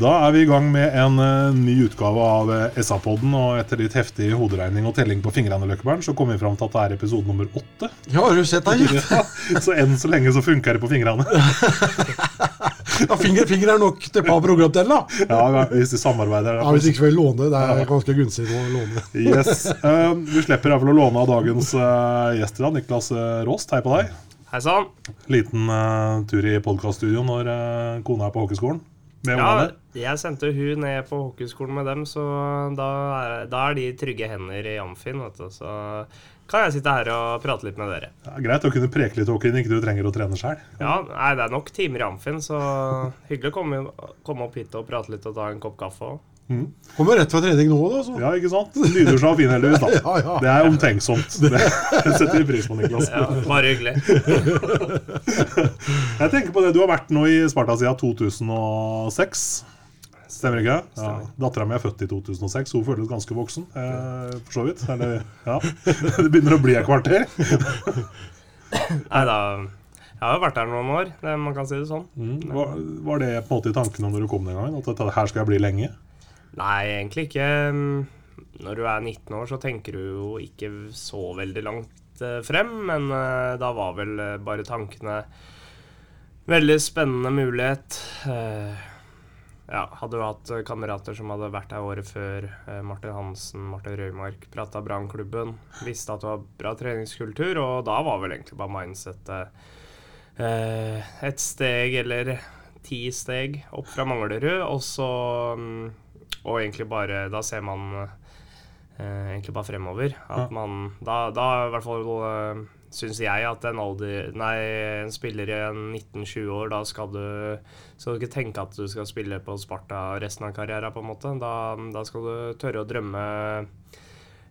Da er vi i gang med en uh, ny utgave av uh, SA-podden. Og etter litt heftig hoderegning og telling på fingrene, Løkkeberg, så kommer vi fram til at det er episode nummer åtte. Ja, har du sett deg? Ja, så enn så lenge så funker det på fingrene. Ja, finger, finger er nok til et par program til, da. Ja, Hvis de samarbeider. Ja, Hvis ikke vil vi låne. Det er ganske gunstig å låne. Yes. Uh, vi slipper iallfall å låne av dagens uh, gjest i dag. Niklas uh, Råst, hei på deg. Hei sann. Liten eh, tur i podkaststudio når eh, kona er på hockeyskolen. Med Ja, jeg sendte hun ned på hockeyskolen med dem, så da er, da er de trygge hender i Amfin, vet du. Så kan jeg sitte her og prate litt med dere. Ja, greit å kunne preke litt når ikke du trenger å trene sjøl. Ja, nei, det er nok timer i Amfin, så hyggelig å komme, komme opp hit og prate litt og ta en kopp kaffe òg. Kommer rett fra trening nå, da. Så. Ja, ikke sant? Nydusja og fin heldigvis, da. Ja, ja. Det er omtenksomt. Det setter vi pris på, Niklas. Ja, bare hyggelig. Jeg tenker på det, Du har vært nå i Sparta siden 2006. Stemmer ikke? Ja. Dattera mi er født i 2006. Hun føles ganske voksen. Eh, for så vidt. Eller, ja. Det begynner å bli et kvarter. Nei da Jeg har jo vært der noen år, det, man kan si det sånn. Var, var det på en måte i tankene når du kom den gangen? At dette her skal jeg bli lenge? Nei, egentlig ikke. Når du er 19 år, så tenker du jo ikke så veldig langt eh, frem, men eh, da var vel eh, bare tankene Veldig spennende mulighet. Ja, hadde jo hatt kamerater som hadde vært her året før. Martin Hansen, Martin Røymark. Prata klubben, Visste at det var bra treningskultur, og da var vel egentlig bare mindsettet et steg eller ti steg opp fra Manglerud, og så mm, Og egentlig bare Da ser man eh, egentlig bare fremover. At Ja. man Da, da i hvert fall eh, syns jeg at en alder Nei, en spiller i en 19-20 år, da skal du skal du ikke tenke at du skal spille på Sparta resten av karrieren, på en måte. Da, da skal du tørre å drømme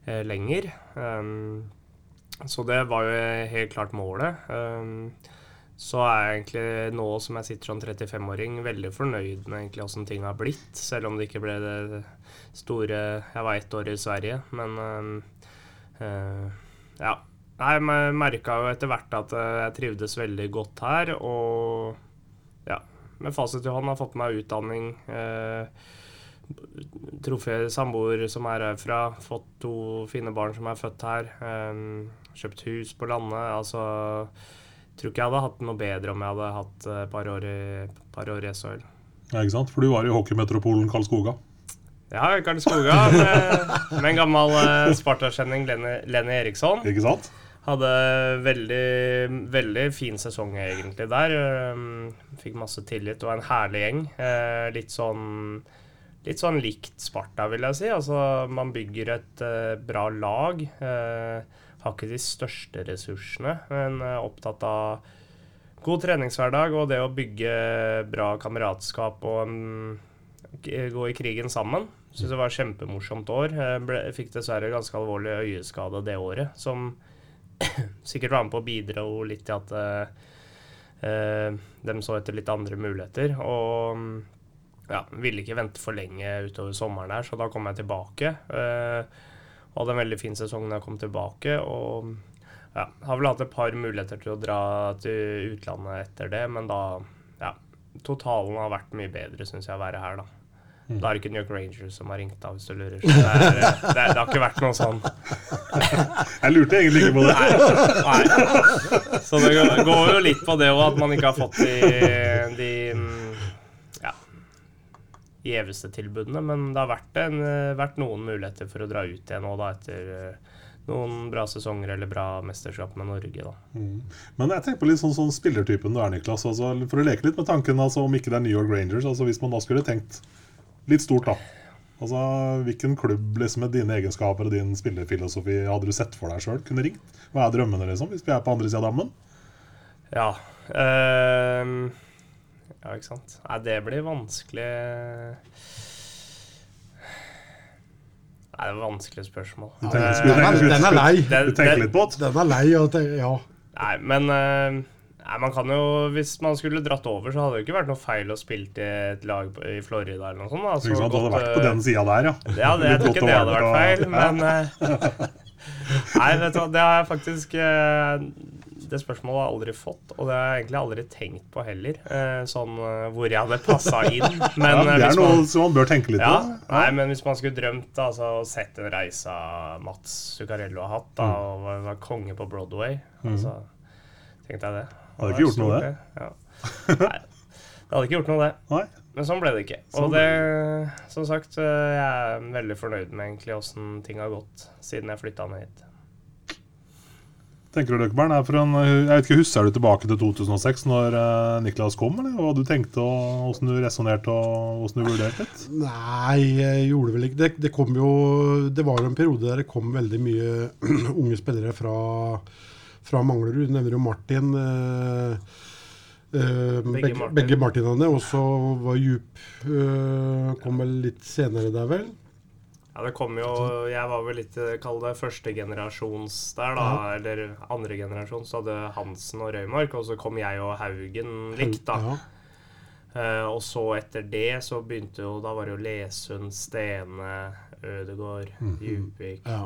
eh, lenger. Um, så det var jo helt klart målet. Um, så er jeg egentlig nå som jeg sitter som 35-åring, veldig fornøyd med egentlig åssen ting har blitt. Selv om det ikke ble det store Jeg var ett år i Sverige, men øh, eh, ja. Jeg merka jo etter hvert at eh, jeg trivdes veldig godt her, og ja, med fasit i hånd har fått meg utdanning. Øh, truffet samboer som er herfra, fått to fine barn som er født her. Kjøpt hus på landet. Altså tror ikke jeg hadde hatt noe bedre om jeg hadde hatt et par år i, par år i SHL. Ja, ikke sant? For du var i hockeymetropolen Karlskoga. Ja, Karlskoga med, med en gammel uh, Sparta-kjenning, Lenny, Lenny Eriksson. Ikke sant? Hadde veldig, veldig fin sesong egentlig der. Um, Fikk masse tillit og en herlig gjeng. Eh, litt sånn Litt sånn likt Sparta, vil jeg si. Altså, man bygger et eh, bra lag. Eh, har ikke de største ressursene, men er opptatt av god treningshverdag og det å bygge bra kameratskap og um, gå i krigen sammen. Syns det var et kjempemorsomt år. Jeg ble, fikk dessverre ganske alvorlig øyeskade det året, som sikkert var med på å bidra litt til at uh, eh, de så etter litt andre muligheter. Og mm, ja, ville ikke vente for lenge utover sommeren her, så da kom jeg tilbake. Eh, og hadde en veldig fin sesong da jeg kom tilbake. Og ja, har vel hatt et par muligheter til å dra til utlandet etter det, men da Ja, totalen har vært mye bedre, syns jeg, å være her, da. Da er det ikke New York Rangers som har ringt deg hvis du lurer. Så det, er, det, er, det har ikke vært noe sånn. Jeg lurte egentlig ikke på det. Nei. Så det går- går jo litt på det òg, at man ikke har fått de, de mm, ja, gjeveste tilbudene. Men det har vært, en, eh, vært noen muligheter for å dra ut igjen nå, da, etter eh, noen bra sesonger eller bra mesterskap med Norge, da. Men jeg tenker på litt sånn, sånn spillertypen du er, Niklas. Altså, for å leke litt med tanken, altså, om ikke det er New York Rangers, altså hvis man da skulle tenkt litt stort, da. Altså, Hvilken klubb liksom, med dine egenskaper og din spillerfilosofi hadde du sett for deg sjøl kunne ringt? Hva er drømmene, liksom, hvis vi er på andre sida av dammen? Ja. ehm, ja, ikke sant. Nei, det blir vanskelig Nei, det er vanskelige spørsmål. Du tenker, eh, du tenker, du tenker, den, er lei. Du tenker litt på det? Den er lei. Og tenker, ja. Nei, men eh, nei, man kan jo, Hvis man skulle dratt over, så hadde det jo ikke vært noe feil å spille til et lag i Florida eller noe sånt. da. Så ikke sant, Du hadde vært eh, på den sida der, ja. Ja, det, jeg tror ikke det hadde vært feil, men Nei, vet du hva, det har jeg faktisk det spørsmålet har jeg aldri fått, og det har jeg egentlig aldri tenkt på heller. eh, Sånn eh, hvor jeg hadde passa inn. Men ja eh, det er noe man som man bør tenke litt ja, på. nei, men hvis man skulle drømt altså, sett en reise Mats Zuccarello har hatt, da, Mm. og var, var konge på Broadway, altså, tenkte jeg det. Hadde ikke gjort noe, det. Ja. Nei, det hadde ikke gjort noe, det. Nei. Men sånn ble det ikke. Sånn Og det, som sagt, jeg er veldig fornøyd med egentlig åssen ting har gått siden jeg flytta ned hit. Tenker du, Løkkeberg, er for jeg vet ikke, Husker du tilbake til 2006, når eh, Niklas kom? eller Hva du tenkte, og hvordan du resonnerte og hvordan du vurderte det? Nei, jeg gjorde vel ikke det. Det kom jo Det var jo en periode der det kom veldig mye unge spillere fra, fra Manglerud. Du nevner jo Martin. Eh, eh, begge, Martin. begge Martinene. Og så var Djup uh, Kom vel litt senere der, vel. Ja, det kom jo Jeg var vel litt Kall det førstegenerasjons der, da. Eller andre generasjon. Så hadde Hansen og Røymark, og så kom jeg og Haugen likt, da. Ja. Uh, og så etter det så begynte jo Da var det jo Lesund, Stene, Ødegård, Djupvik, ja.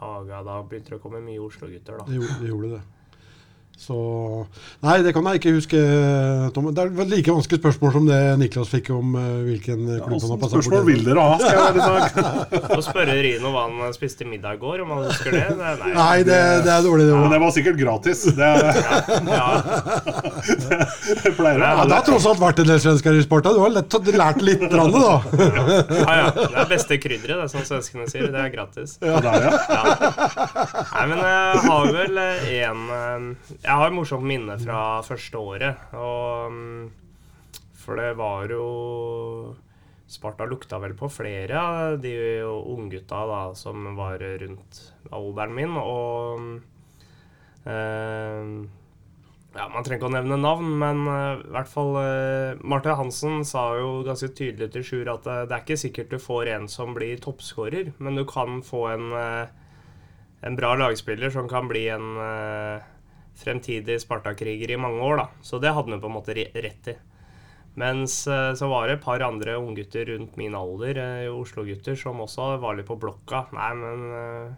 Haga. Da begynte det å komme mye Oslo-gutter, da. Det gjorde, det gjorde det. Så Nei, det kan jeg ikke huske, Tom. Det er vel like vanskelig spørsmål som det Niklas fikk om uh, hvilken klubb han har passa spørsmål vil dere ha? Skal jeg være? Få spørre Rino hva han spiste middag i går, om han husker det. nei. Nei, det, det er dårlig, det Men det var sikkert gratis. Det, Ja, det pleier å Ja, det har tross alt vært en del svensker i Sparta. Du har lett, lært litt, grann, da. ja, ja. Det er beste krydderet, det som svenskene sier. Det er gratis. Ja, det er, ja. Nei, men jeg har vel en Jeg har et morsomt minne fra første året. Og mm, For det var jo Sparta lukta vel på flere av de unggutta som var rundt alderen min. Og eh, ja, Man trenger ikke å nevne navn, men eh, i hvert fall uh, Marte Hansen sa jo ganske tydelig til Sjur at eh, det er ikke sikkert du får en som blir toppskårer, men du kan få en, eh, en bra lagspiller som kan bli en eh, fremtidig Sparta-kriger i mange år. da. Så det hadde han på en måte rett i. Mens eh, så var det et par andre unggutter rundt min alder, eh, Oslo-gutter, som også var litt på blokka. Nei, men eh,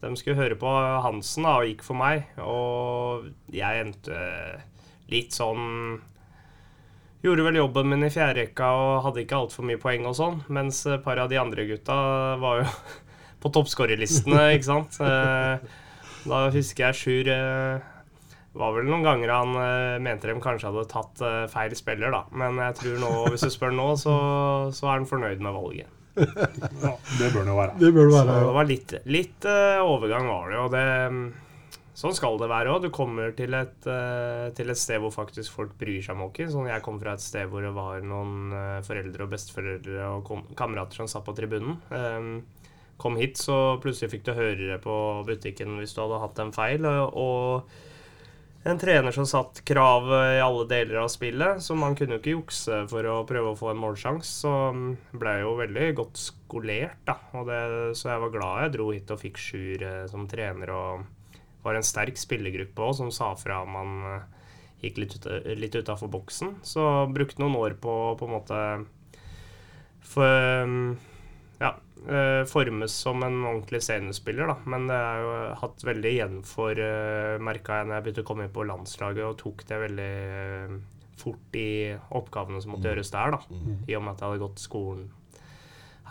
de skulle høre på Hansen da, og gikk for meg. Og jeg endte litt sånn Gjorde vel jobben min i fjærrekka og hadde ikke altfor mye poeng og sånn. Mens et par av de andre gutta var jo på toppskårerlistene, ikke sant. Da husker jeg Sjur var vel noen ganger han eh, mente de kanskje hadde tatt eh, feil spiller, da. Men jeg tror nå, hvis du spør nå, så, så er han fornøyd med valget. ja. Det bør det jo være. Det bør det Så være. det var litt, litt eh, overgang var det, og det mm, Sånn skal det være òg. Du kommer til et, eh, til et sted hvor faktisk folk bryr seg om hockey. Sånn, jeg kom fra et sted hvor det var noen eh, foreldre og besteforeldre og kom, kamerater som satt på tribunen. Ehm, kom hit, så plutselig fikk du høre det på butikken hvis du hadde hatt en feil. Og, og en trener som satt krav i alle deler av spillet, så man kunne jo ikke jukse for å prøve å få en målsjanse. Så mm, ble jeg jo veldig godt skolert, da. Det, så jeg var glad jeg dro hit og fikk Sjur eh, som trener. og var en sterk spillergruppe òg, som sa fra om man eh, gikk litt, ut, litt utafor boksen. Så brukte noen år på på en måte for, mm, formes som en ordentlig seniorspiller, da. Men det har jo hatt veldig igjen for, uh, merka jeg når jeg begynte å komme inn på landslaget, og tok det veldig eh, fort i oppgavene som måtte gjøres der, da. I og med at jeg hadde gått skolen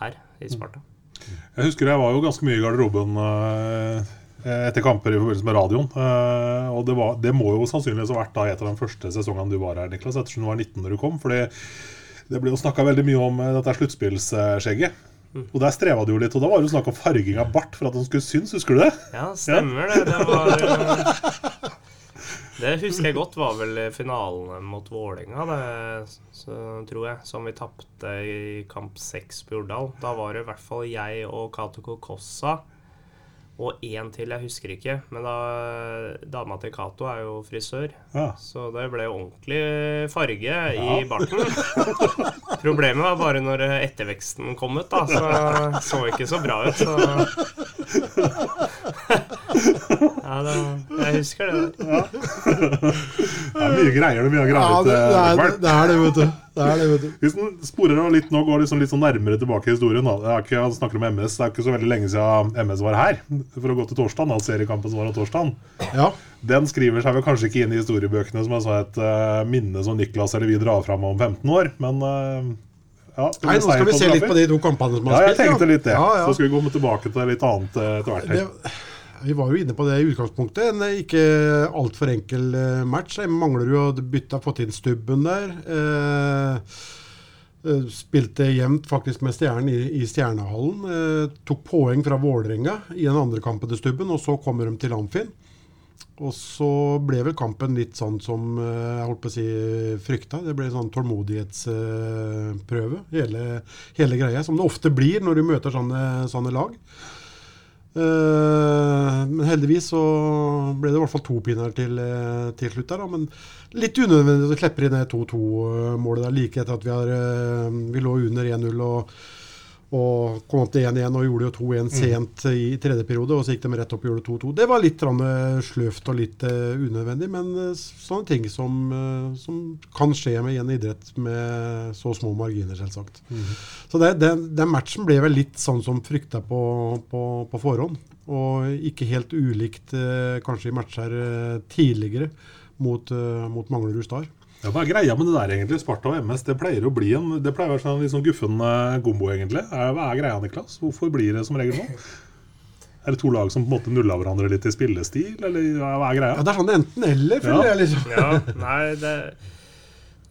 her i Sparta. Jeg husker jeg var jo ganske mye i garderoben eh, etter kamper i forbindelse med radioen. eh, og det, var, det må jo sannsynligvis ha vært da et av de første sesongene du var her, Niklas, ettersom du var 19 når du kom. fordi det ble jo snakka veldig mye om eh, dette sluttspillsskjegget. Og der streva du jo litt, og da var det jo snakk om farging av bart for at den skulle synes, husker du det? Ja, stemmer det. Det var eh, Det husker jeg godt var vel finalen mot Vålerenga, tror jeg, som vi tapte i kamp seks på Jordal. Da var det i hvert fall jeg og Kato Kokossa og én til, jeg husker ikke. Men da dama til Cato er jo frisør, Ja. så det ble ordentlig farge i barten. Problemet var bare når etterveksten kom ut, da. Så så ikke så bra ut. Så. Ja, det, jeg husker det der. Det er mye greier mye har Ja, gravet det, det, det er det, vet du. Det er det, vet du. Hvis den sporer av litt nå, går liksom litt sånn nærmere tilbake i historien. Da. Ikke, han snakker om MS. Det er ikke så veldig lenge siden MS var her. For å gå til torsdagen, da, seriekampen som var av torsdagen. Ja. Den skriver seg vel kanskje ikke inn i historiebøkene som altså et uh, minne som Niklas eller vi drar fram om 15 år, men uh, ja, Nei, nå skal vi se litt på de to kampene som har Ja, har jeg spilt. tenkte litt det. Ja, ja. Så skal vi komme tilbake til litt annet eh, etter hvert. Vi var jo inne på det i utgangspunktet. En ikke altfor enkel eh, match. Jeg mangler jo å bytte, fått inn stubben der. Eh, eh, spilte jevnt faktisk med Stjernen i, i Stjernehallen. Eh, tok poeng fra Vålerenga i den andre kampen til stubben, og så kommer de til Amfin. Og så ble vel kampen litt sånn som eh, jeg holdt på å si frykta. Det ble sånn tålmodighetsprøve, hele, hele greia. Som det ofte blir når du møter sånne, sånne lag. Eh, men heldigvis så ble det i hvert fall to pinner til, eh, til slutt der. Da. Men litt unødvendig vi slipper inn det 2-2-målet der like etter at vi, har, eh, vi lå under 1-0 og, og kom opp til 1-1 og gjorde jo 2-1 sent i tredje periode. Og så gikk de rett opp og gjorde 2-2. Det var litt eh, sløvt og litt eh, unødvendig, men eh, sånne ting som, som kan skje med i en idrett med så små marginer, selvsagt. Så det, den, den matchen ble vel litt sånn som frykta på, på, på forhånd. Og ikke helt ulikt kanskje i matcher tidligere mot, mot Manglerud Star. Ja, Hva er greia med det der, egentlig? Sparta og MS det pleier å bli en Det pleier å være sånn litt sånn guffen gombo, egentlig. Er, hva er greia, Niklas? Hvorfor blir det som regel sånn? Er det to lag som på en måte nuller hverandre litt i spillestil, eller hva er greia? Ja. Det er sånn enten-eller, føler Ja. jeg. liksom. Ja, nei, det,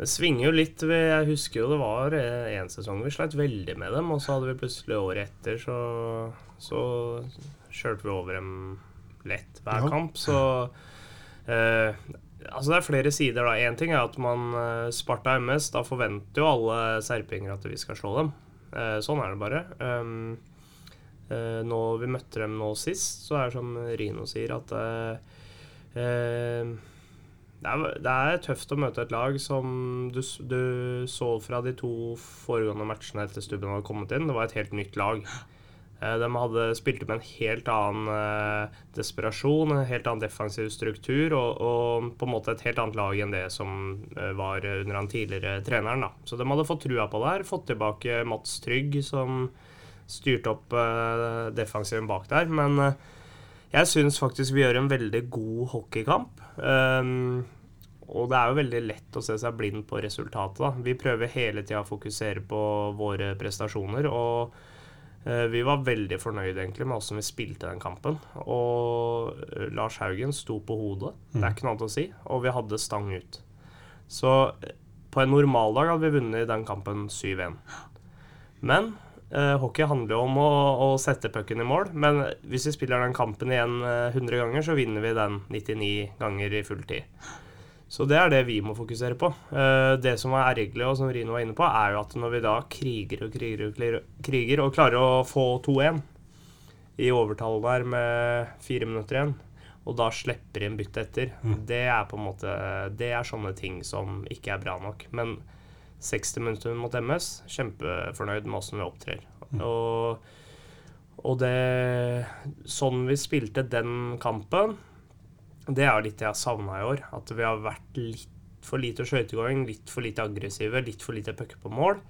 det svinger jo litt. Jeg husker jo det var en sesong vi sleit veldig med dem, og så hadde vi plutselig året etter, så, så kjørte vi over dem lett hver Ja. kamp. Så eh, Altså Det er flere sider. da Én ting er at man eh, Sparta MS, da forventer jo alle serpinger at vi skal slå dem. Eh, sånn er det bare. Um, eh, vi møtte dem nå sist, så er det som Rino sier, at det er tøft å møte et lag som du, du så fra de to foregående matchene etter Stubben hadde kommet inn. Det var et helt nytt lag. Eh, De hadde spilt med en helt annen eh, desperasjon, en helt annen defensiv struktur og, og på en måte et helt annet lag enn det som eh, var under han tidligere treneren. da. Så de hadde fått trua på det her. Fått tilbake Mats Trygg, som styrte opp defensiven bak der. Men jeg syns faktisk vi gjør en veldig god hockeykamp. Um, og det er jo veldig lett å se seg blind på resultatet. da. Vi prøver hele tida å fokusere på våre prestasjoner. og vi var veldig fornøyd egentlig med hvordan vi spilte den kampen. Og eh, Lars Haugen sto på hodet. Det er ikke noe annet å si. Og vi hadde stang ut. Så eh, på en normaldag hadde vi vunnet den kampen 7-1. Men eh, hockey handler jo om å, å sette pucken i mål. Men hvis vi spiller den kampen igjen eh, 100 ganger, så vinner vi den 99 ganger i full tid. Så det er det vi må fokusere på. Eh, det som er ergerlig, og som Rino var inne på, er jo at når vi da kriger og kriger og kriger, kriger og klarer å få 2-1 i overtall der med fire minutter igjen, og da slipper inn bytte etter, det er på en måte Det er sånne ting som ikke er bra nok. Men 60 minutter mot MS, kjempefornøyd med åssen vi opptrer. Og, og det Sånn vi spilte den kampen, det er litt det jeg har savna i år. At vi har vært litt for lite skøytegåing, litt for lite aggressive, litt for lite pucker på mål.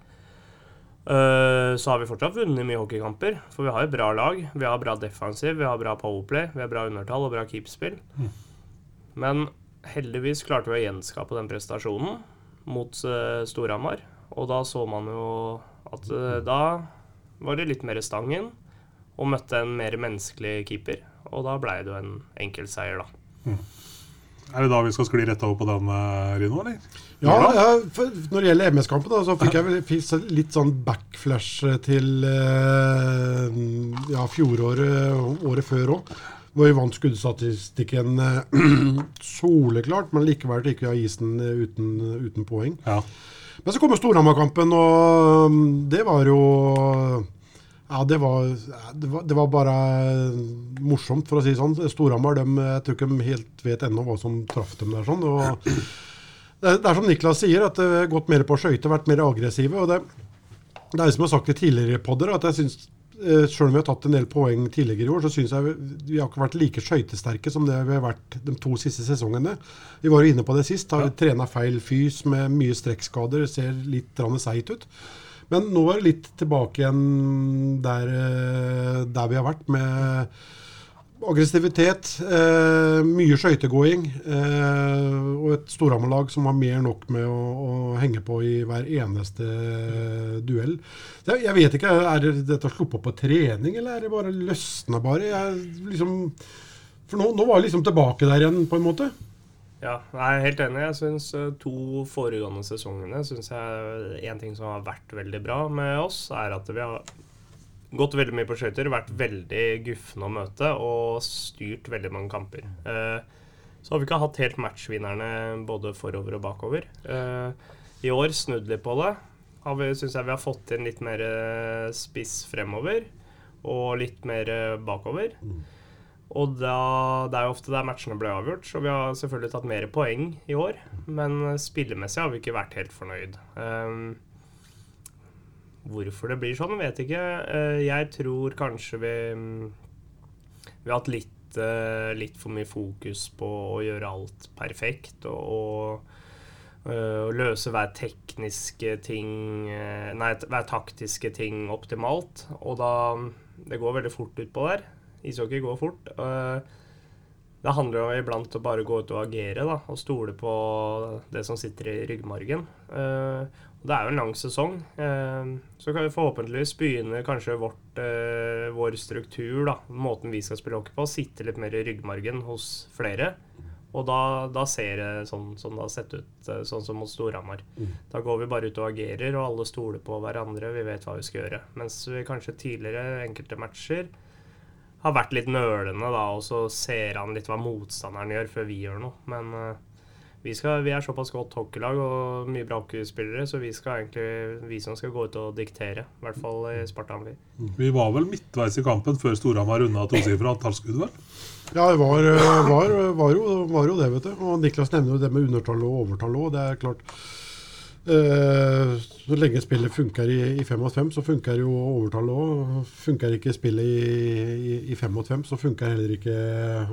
Eh, så har vi fortsatt vunnet mye hockeykamper, for vi har et bra lag. Vi har bra defensiv, vi har bra powerplay, vi har bra undertall og bra keepspill. Men heldigvis klarte vi å gjenskape den prestasjonen mot uh, Storhamar. Og da så man jo at eh, da var det litt mer stang inn, og møtte en mer menneskelig keeper. Og da blei det jo en enkeltseier, da. Er det da vi skal skli rett over på den, eh, Rino, eller? Ja, ja for når det gjelder MS-kampen, så fikk jeg fikk litt sånn backflash til eh, ja, fjoråret, året før òg. Hvor vi vant skuddstatistikken eh, soleklart, men likevel gikk vi av isen eh, uten, uten poeng. Ja. Men så kommer Storhamar-kampen, og mm, det var jo Ja, det var, det var, det var bare morsomt, for å si det sånn. Storhamar, dem, jeg tror ikke de helt vet ennå hva som traff dem der. sånn, og det, er, det er som Niklas sier, at det har gått mer på skøyter, vært mer aggressive. og det, det er som jeg har sagt i tidligere podder, at jeg synes, eh, selv om vi har tatt en del poeng tidligere i år, så syns jeg vi, har ikke vært like skøytesterke som det vi har vært de to siste sesongene. Vi var jo inne på det sist. Har ja. trena feil fys med mye strekkskader, ser litt seigt ut. Men nå er det litt tilbake igjen der, eh, der vi har vært, med aggressivitet, eh, mye skøytegåing eh, og et Storhamar-lag som har mer nok med å, å, henge på i hver eneste duell. Jeg, jeg vet ikke, Er det dette sluppet opp på trening, eller er det bare løsna bare? Jeg, liksom, for nå, nå var jeg liksom tilbake der igjen, på en måte. Ja, jeg er helt enig. Jeg syns to foregående sesongene synes jeg En ting som har vært veldig bra med oss, er at vi har gått veldig mye på skøyter, vært veldig guffende å møte og styrt veldig mange kamper. Eh, så har vi ikke hatt helt matchvinnerne både forover og bakover. Eh, I år snudd litt på det. Syns jeg vi har fått inn litt mer eh, spiss fremover og litt mer bakover. bakover. Og da, det er jo ofte der matchene ble avgjort, så vi har selvfølgelig tatt mer poeng i år. Men spillemessig har vi ikke vært helt fornøyd. Um, hvorfor det blir sånn, vet jeg ikke. Uh, jeg tror kanskje vi Vi har hatt litt, uh, litt for mye fokus på å gjøre alt perfekt og, og uh, løse hver tekniske ting Nei, hver taktiske ting optimalt. Og da Det går veldig fort utpå der. Ishockey går fort. det handler jo iblant å bare gå ut og agere da, og stole på det som sitter i ryggmargen. Uh, det er jo en lang sesong. Eh, så kan vi forhåpentligvis begynne kanskje vårt, eh, vår struktur, da, måten vi skal spille hockey på, sitte litt mer i ryggmargen hos flere. Og da, da ser det sånn som det har sett ut, eh, sånn som mot Storhamar. Mm. Da går vi bare ut og agerer, og alle stoler på hverandre. Vi vet hva vi skal gjøre. Mens vi kanskje tidligere, enkelte matcher, har vært litt nølende, da, og så ser han litt hva motstanderen gjør, før vi gjør noe. Men vi, skal, vi, er såpass godt hockeylag og mye bra hockeyspillere, så vi skal egentlig vi som skal gå ut og diktere. I hvert fall i Sparta Amfi. Vi var vel midtveis i kampen før Storhamar runda tosifra antallsskudd, vel? Ja, det var, var, var, jo, var, jo, det, vet du. Og Niklas nevner jo det med undertall og overtall òg. Det er klart eh, Så lenge spillet funker i, i fem mot fem, så funker jo overtallet òg. Funker ikke spillet i, fem mot fem, så funker heller ikke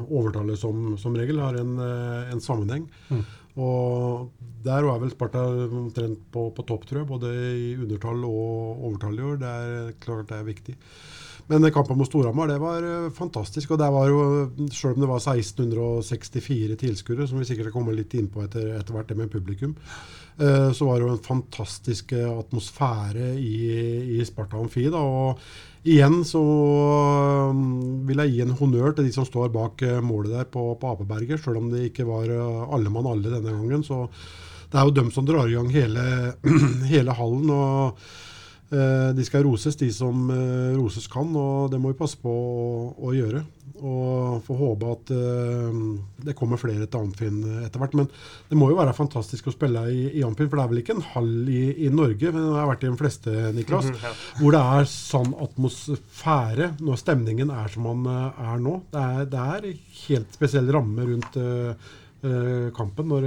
overtallet som, som regel. Har en, eh, en sammenheng. Mm. Og der er vel Sparta omtrent på, på, topp, tror jeg. Både i undertall og overtall i år. Det er klart det er viktig. Men kampen mot Storhamar det var eh, fantastisk. og det var jo, Selv om det var 1664 tilskuere, som vi sikkert kommer litt inn på etter, etter hvert, det med publikum, eh, så var det jo en fantastisk atmosfære i, i Sparta Amfi. da, og Igjen så vil jeg gi en honnør til de som står bak målet der på, på Apeberget, Selv om det ikke var alle mann alle denne gangen. Så det er jo dem som drar i gang hele, hele hallen. og De skal roses, de som roses kan, og det må vi passe på å, å gjøre. Og får håpe at uh, det kommer flere til Amfin etter hvert. Men det må jo være fantastisk å spille i, i Amfin, for det er vel ikke en hall i, i Norge, men det har vært i de fleste, Niklas, mm -hmm, ja. hvor det er sånn atmosfære når stemningen er som den uh, er nå. Det er, det er helt spesiell ramme rundt uh, kampen når,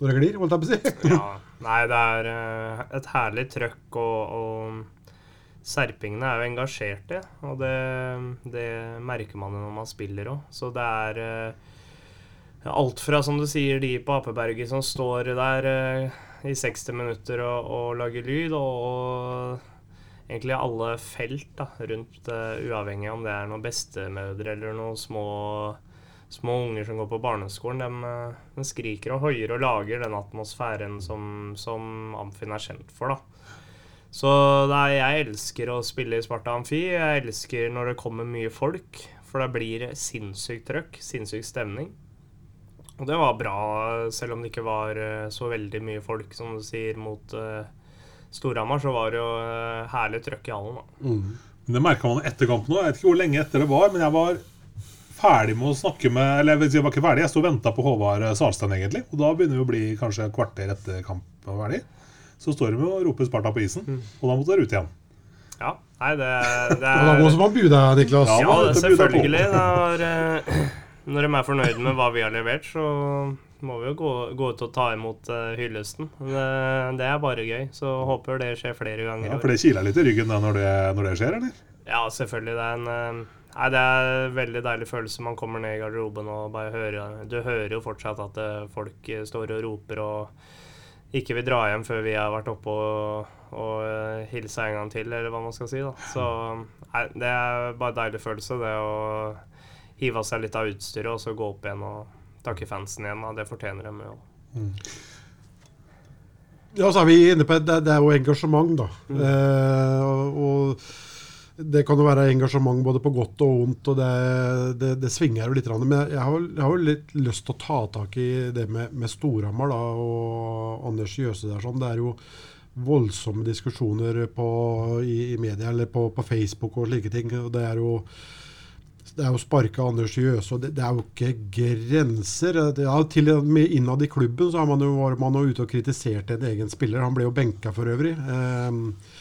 når, det glir, holdt jeg på å si. ja, nei, det er et herlig trøkk og, og Serpingene er jo engasjerte, og det, det merker man jo når man spiller òg. Så det er uh, alt fra, som du sier, de på Apeberget som står der uh, i 60 minutter og, og lager lyd, og, og egentlig alle felt da, rundt, uavhengig om det er noen bestemødre eller noen små, små unger som går på barneskolen. De, de skriker og hoier og lager den atmosfæren som, som Amfin er kjent for. da. Så er, jeg elsker å spille i Sparta Amfi. Jeg elsker når det kommer mye folk, for det blir sinnssykt trøkk, sinnssyk stemning. Og det var bra, selv om det ikke var eh, så veldig mye folk, som du sier, mot uh, Storhamar, så var det jo uh, herlig trøkk i hallen. da. Mm. Det merka man etter kampen òg. Jeg vet ikke hvor lenge etter det var, men jeg var ferdig med å snakke med Eller jeg var ikke ferdig, jeg sto og venta på Håvard Salstein, egentlig. Og da begynner det å bli kanskje et kvarter etter kampen var ferdig så står de og roper Sparta på isen. Mm. Og da måtte dere ut igjen. Ja, nei, det, det er Og da må man by deg, Niklas. Ja, ja selvfølgelig. Når, eh, når de er fornøyd med hva vi har levert, så, må vi jo gå, gå ut og ta imot uh, hyllesten. Det, det, er bare gøy. Så håper det skjer flere ganger. Ja, For det kiler litt i ryggen da når det, når det skjer, eller? Ja, selvfølgelig. Det er en uh, Nei, Det er en veldig deilig følelse. Man kommer ned i garderoben og bare hører Du hører jo fortsatt at folk står og roper og ikke vil dra hjem før vi har vært oppe og, og hilsa en gang til, eller hva man skal si. da. Så nei, det er bare en deilig følelse, det å hive av seg litt av utstyret og så gå opp igjen og takke fansen igjen. Da. Det fortjener de jo. Mm. Ja, så er vi inne på det, det er jo engasjement, da. Mm. Eh, og, og, det kan jo være engasjement både på godt og vondt, og det, det, det svinger jo litt. Men jeg har, jeg har, jo litt lyst til å ta tak i det med, med Storhamar og Anders Jøse der. Sånn. Det er jo voldsomme diskusjoner på, i, i media eller på, på Facebook og slike ting. og det er jo det er jo sparka Anders Jøse, og det, det, er jo ikke grenser. Ja, til og med Innad i klubben så har man jo, var man jo ute og kritisert en egen spiller. Han ble jo benka for øvrig. Eh,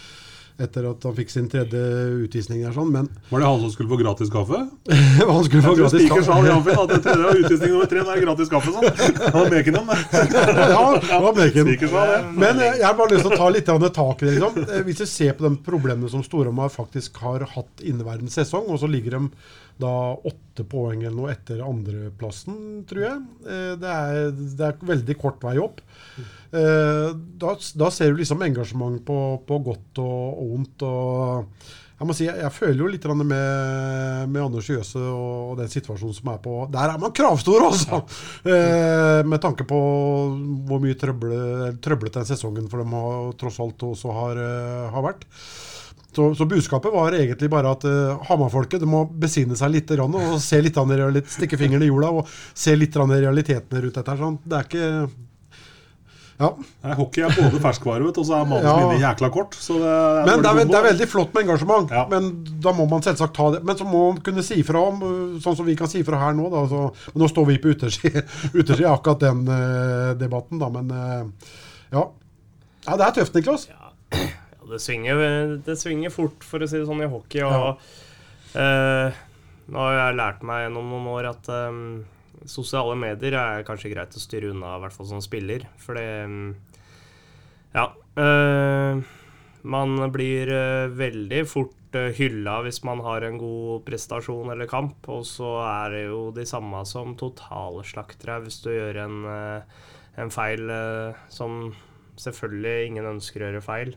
etter at han fikk sin tredje utvisning. Der, sånn, men Var det han som skulle få gratis kaffe? han skulle få gratis kaffe. Sa det, at det tredje utvisning nummer tre, det er gratis kaffe. sånn. Han var bacon, ja, det var Meken. Men eh, jeg har bare lyst til å ta litt tak i det. Liksom. Eh, hvis vi ser på de problemene som Storhamar faktisk har hatt inneværende sesong, og så ligger de da åtte poeng eller noe etter andreplassen, tror jeg. Eh, det er, det er veldig kort vei opp. Eh, da, da ser du liksom engasjement på, på godt og, vondt. og jeg må si, jeg, jeg føler jo litt med, med Anders Jøse og, den situasjonen som er på Der er man kravstor, altså! Ja. Eh, med tanke på hvor mye trøblete den sesongen for dem har, tross alt også har, har vært. Så, så, budskapet var egentlig bare at uh, Hamar-folket må besinne seg litt og se litt realitet, stikke fingeren i jorda og se litt realitetene rundt dette. Sånn. Det er ikke ja. Nei, hockey er både ferskvare, og så er manus ja. jækla kort. Det er men det er, det er, veldig flott med engasjement. Ja. Men da må man selvsagt ta det. Men så må man kunne si fra om, sånn som vi kan si fra her nå. Da, så, nå står vi på utersida av akkurat den uh, debatten, da. Men uh, ja. ja. Det er tøft, Niklas. Ja det svinger, det svinger fort, for å si det sånn, i hockey. Og ja. uh, nå har jeg lært meg gjennom noen år at um, sosiale medier er kanskje greit å styre unna, i hvert fall som spiller. For det um, Ja. Uh, man blir uh, veldig fort hylla hvis man har en god prestasjon eller kamp, og så er det jo de samme som totalslakter deg hvis du gjør en, en feil som selvfølgelig ingen ønsker å gjøre feil.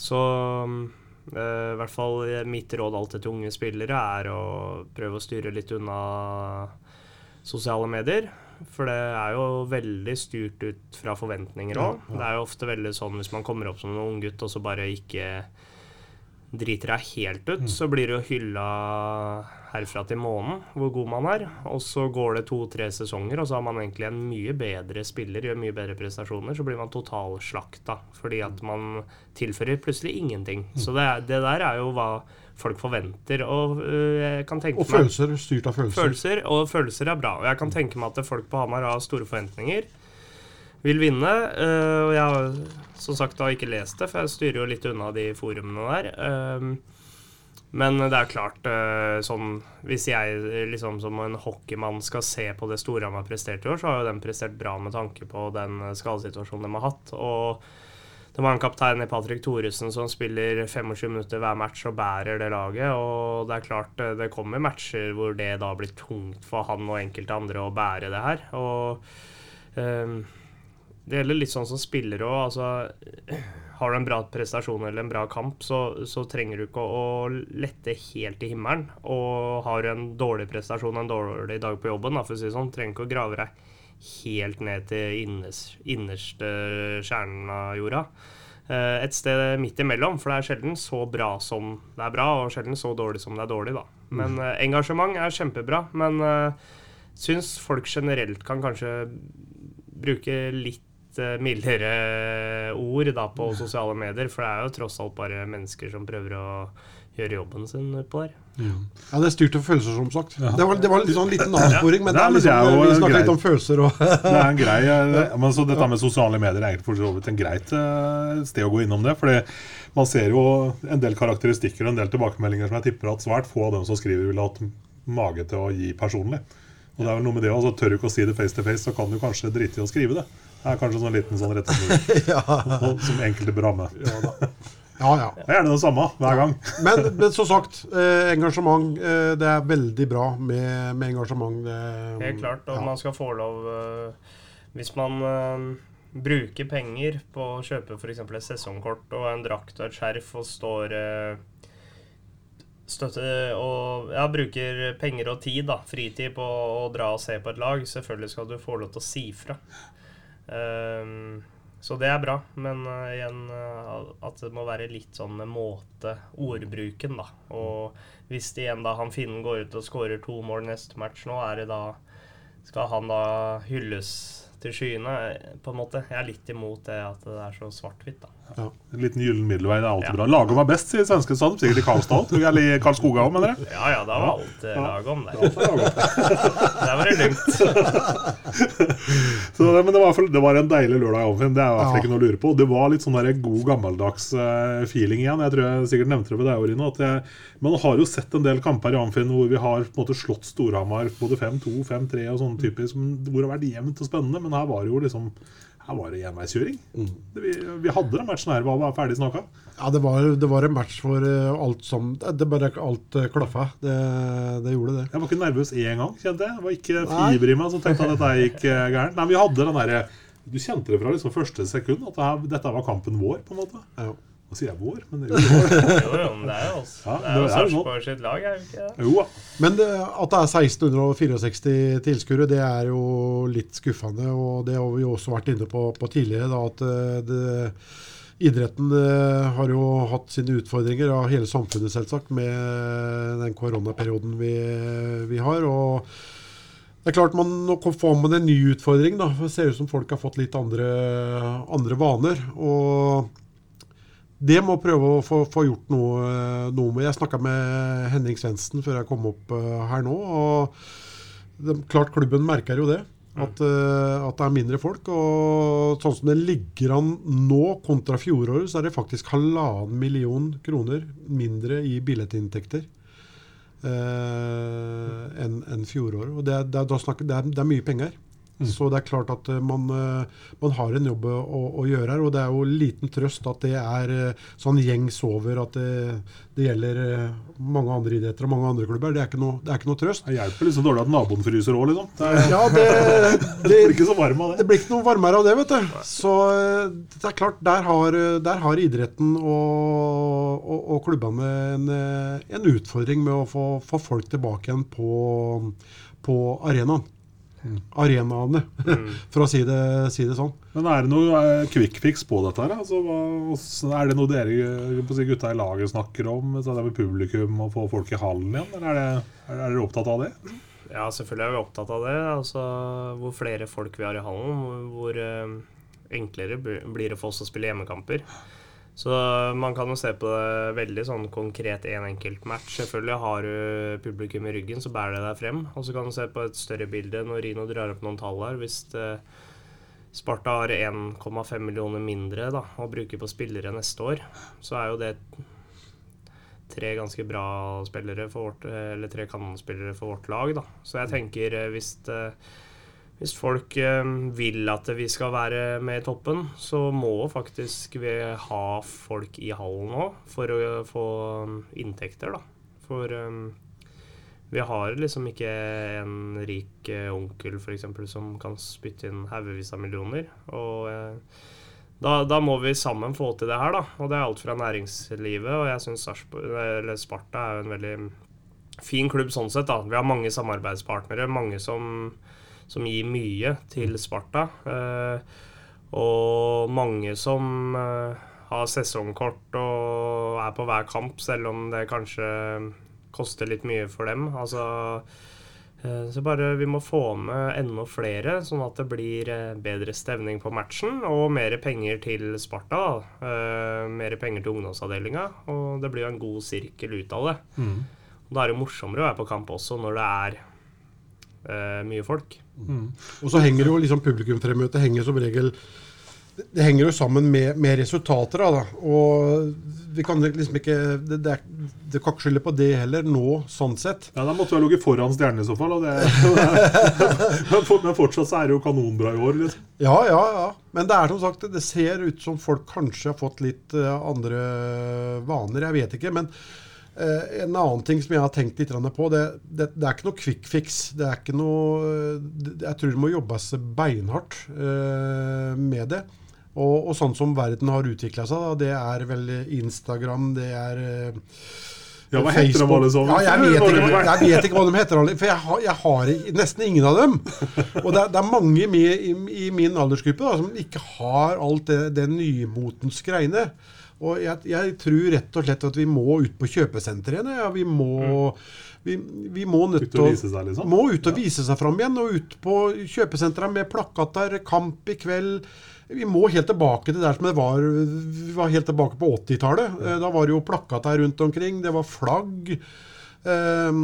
Så uh, i hvert fall mitt råd alltid til unge spillere er å prøve å styre litt unna sosiale medier. For det er jo veldig styrt ut fra forventninger òg. Det er jo ofte veldig sånn hvis man kommer opp som en unggutt og så bare ikke driter deg helt ut, mm. så blir det jo hylla herfra til månen hvor god man er. Og så går det to-tre sesonger, og så har man egentlig en mye bedre spiller, gjør mye bedre prestasjoner. Så blir man totalslakta fordi at man tilfører plutselig ingenting. Mm. Så det, det der er jo hva folk forventer. Og, øh, og følelser. Styrt av følelser. Følelser, Og følelser er bra. Og jeg kan tenke meg at folk på Hamar har store forventninger. Vil vinne. Øh, og jeg har som sagt da ikke lest det, for jeg styrer jo litt unna de forumene der. Uh, men det er klart, eh, sånn Hvis jeg liksom som en hockeymann skal se på det Storhamar har prestert i år, så har jo den prestert bra med tanke på den eh, skadesituasjonen de har hatt. Og de har en kaptein i Patrick Thoresen som spiller 25 minutter hver match og bærer det laget. Og det er klart eh, det kommer matcher hvor det da blir tungt for han og enkelte andre å bære det her. Og det gjelder litt sånn som spillere òg. Altså har du en bra prestasjon eller en bra kamp, så, så trenger du ikke å, å, lette helt i himmelen. Og har du en dårlig prestasjon en dårlig dag på jobben, da, for å si sånn, trenger ikke å grave deg helt ned til innerst, innerste kjernen av jorda. Eh, et sted midt imellom, for det er sjelden så bra som det er bra, og sjelden så dårlig som det er dårlig, da. Men mm. engasjement er kjempebra. Men uh, syns folk generelt kan kanskje bruke litt Eh, mildere ord da, på sosiale medier. For det er jo tross alt bare mennesker som prøver å gjøre jobben sin på der. Ja, ja det er styrt av følelser, som sagt. Ja. Det, var, det var en sånn liten avsporing, men, det er liksom, det er vi snakker litt om følelser og Det er en grei eh, men så Dette med sosiale medier er for så vidt en greit uh, sted å gå innom det. fordi man ser jo en del karakteristikker og en del tilbakemeldinger som jeg tipper at svært få av dem som skriver, ville hatt mage til å gi personlig. Og det er vel noe med det også, Tør du ikke å si det face to face, så kan du kanskje drite i å skrive det. Det er kanskje sånn liten sånn rettesnor som enkelte bør ha med. Ja, ja. Det er gjerne det samme hver gang. Men, men som sagt, eh, engasjement. Eh, det er veldig bra med, med engasjement. Det, Helt klart. Og ja. man skal få lov eh, Hvis man øh, bruker penger på å kjøpe f.eks. et sesongkort og en drakt og et skjerf og står støtte og ja, bruker penger og tid, da, fritid, på å dra og se på et lag, selvfølgelig skal du få lov til å si fra. Um, så det er bra, men uh, igjen uh, at det må være litt sånn med måte, ordbruken, da. Og hvis det igjen da han Finnen går ut og skårer to mål neste match nå, er det da Skal han da hylles til skyene? På en måte. Jeg er litt imot det at det er så svart-hvitt, da. En liten gyllen middelvei det er alltid Ja. bra. Lagom var best, sier svenske stad. Sikkert i Karlstad òg. Eller i Karlskoga òg, mener jeg. Ja ja, da var alt eh. Ja, det var godt. Der var det lugnt. Så, men det var, i det var en deilig lørdag. Alfinn. Det er i hvert fall ikke noe å lure på. Det var litt sånn der god gammeldags eh, feeling igjen. Jeg tror jeg sikkert nevnte det ved deg, Orino. At jeg, man har jo sett en del kamper i Amfinn hvor vi har på en måte slått Storhamar både 5-2, 5-3 og sånn typisk, hvor det har vært jevnt og spennende. Men her var det jo liksom her var det enveiskjøring. Mm. Vi, vi hadde den matchen her, var det ferdig snakka. Ja, det var, det var en match for eh, alt som Det bare alt uh, klaffa. Det, det gjorde det. Jeg var ikke nervøs én gang, kjente jeg. Det var ikke fiber i meg som tenkte at dette gikk eh, gærent. Nei, men vi hadde den derre Du kjente det fra liksom første sekund at dette var kampen vår, på en måte. Ja. Nå sier jeg vår, men det er jo vår. Jo, jo, men det er jo oss. Ja, Det er jo det er Sarpsborg sitt lag, er det ikke det? Jo da. Men det, at det er 1664 tilskuere, det er jo litt skuffende. Og det har vi jo også vært inne på, på tidligere. Da, at eh, det, idretten eh, har jo hatt sine utfordringer, av hele samfunnet selvsagt, med den koronaperioden vi, vi har. og det er klart man, Nå får man en ny utfordring. da, Det ser ut som folk har fått litt andre, andre vaner. og det må prøve å få, få gjort noe, noe med. Jeg snakka med Henning Svendsen før jeg kom opp eh, her nå. og det, Klart klubben merker jo det. At, eh, at det er mindre folk. og Sånn som det ligger an nå kontra fjoråret, så er det faktisk halvannen million kroner mindre i billettinntekter eh, enn en fjoråret. Og det, er- det, er, snakker, det, er, det er mye penger. Så det er klart at eh, man, eh, man har en jobb å, å gjøre her. Og det er jo liten trøst at det er eh, sånn gjengs over at det, det gjelder mange andre idretter og mange andre klubber. Det er ikke noe, det er ikke noe trøst. Det hjelper liksom dårlig at naboen fryser òg, liksom. Det er, Ja, det, det blir ikke så varm av Det det. blir ikke noe varmere av det, vet du. Så det er klart, der har, der har idretten og, og, og klubbene en, en utfordring med å få, få folk tilbake igjen på, på arenaen. Arenaene, for å si det, si det sånn. Men er det noe eh, quick fix på dette her? Altså, er det noe dere på å si, gutta i laget snakker om? Så det er med publikum og få folk i hallen igjen? Eller er, det, er dere opptatt av det? Ja, selvfølgelig er vi opptatt av det. Altså, hvor flere folk vi har i hallen, hvor, hvor eh, enklere blir det for oss å spille hjemmekamper. Så man kan jo se på det veldig sånn konkret én en enkelt match. Selvfølgelig har du publikum i ryggen, så bærer det deg frem. Og så kan du se på et større bilde når Rino drar opp noen tall her. Hvis eh, Sparta har 1,5 millioner mindre da, å bruke på spillere neste år, så er jo det tre ganske bra spillere for vårt, eller tre kanonspillere for vårt lag. Da. Så jeg tenker eh, hvis, det, hvis folk eh, vil at vi skal være med i toppen, så må faktisk vi ha folk i hallen nå for å få um, inntekter, da. For um, vi har liksom ikke en rik eh, onkel f.eks. som kan spytte inn haugevis av millioner. Og eh, da, da må vi sammen få til det her, da. Og det er alt fra næringslivet, og jeg syns Sparta er jo en veldig fin klubb sånn sett, da. Vi har mange samarbeidspartnere, mange som, som gir mye til Sparta. Eh, og mange som eh, har sesongkort og er på hver kamp, selv om det kanskje koster litt mye for dem. Altså eh, så bare vi må få med enda flere, sånn at det blir bedre stevning på matchen. Og mer penger til Sparta. mer penger til ungdomsavdelinga. Og det blir jo en god sirkel ut av det. Og Da er det morsommere å være på kamp også når det er eh, mye folk. Og så henger jo liksom publikumfremmøtet henger som regel det, henger jo sammen med, med resultater. Da, da. Og vi kan liksom ikke det, det, er, det kan ikke skylde på det heller nå, sånn sett. Ja, Da måtte du ha ligget foran stjernene i så fall. Og det, men men fortsatt så er det jo kanonbra i år. Liksom. Ja, ja, ja. Men det er som sagt, det ser ut som folk kanskje har fått litt eh, andre vaner. Jeg vet ikke. Men en annen ting som jeg har tenkt litt på, det, det, det er ikke noe quick fix. Det er ikke noe Jeg tror det må jobbes beinhardt eh, med det. Og, og sånn som verden har utvikla seg, da, det er vel Instagram, det er eh, Ja, hva heter de alle sammen? Ja, jeg, vet ikke, jeg vet ikke hva de heter, alle, for jeg har, jeg har nesten ingen av dem. Og det er, det er mange i, i min aldersgruppe da, som ikke har alt det, det nymotens greiene. Og jeg, jeg tror rett og slett at vi må ut på kjøpesenteret igjen. Ja. Vi må, vi, vi må nødt Ut og vise seg, liksom? må ut og vise seg fram igjen. Og ut på kjøpesentrene med plakater, kamp i kveld. Vi må helt tilbake til der som det var Vi var helt tilbake på 80-tallet. Ja. Da var det jo plakater rundt omkring. Det var flagg. Eh,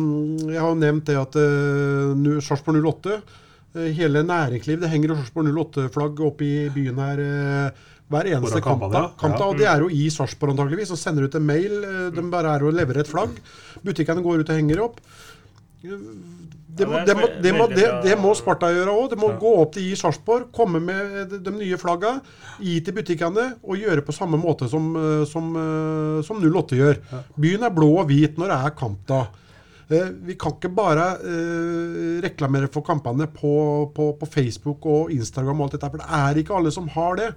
Jeg har jo nevnt det at eh, Sarpsborg 08 eh, Hele næringslivet Det henger Sarpsborg 08-flagg oppe i byen her eh, hver eneste kamp, ja. Og det er jo i Sarpsborg antageligvis. Og sender ut en mail. eh, De bare er og leverer et flagg. Butikkene går ut og henger opp. Det må, det må, det må, det, må Sparta gjøre òg. Det må gå opp til i Sarpsborg, komme med de, de nye flagga, gi til butikkene og gjøre på samme måte som, eh, som, eh, som 08 gjør. Byen er blå og hvit når det er kamp da. Vi kan ikke bare reklamere for kampene på, på, på Facebook og Instagram, og alt dette, for det er ikke alle som har det.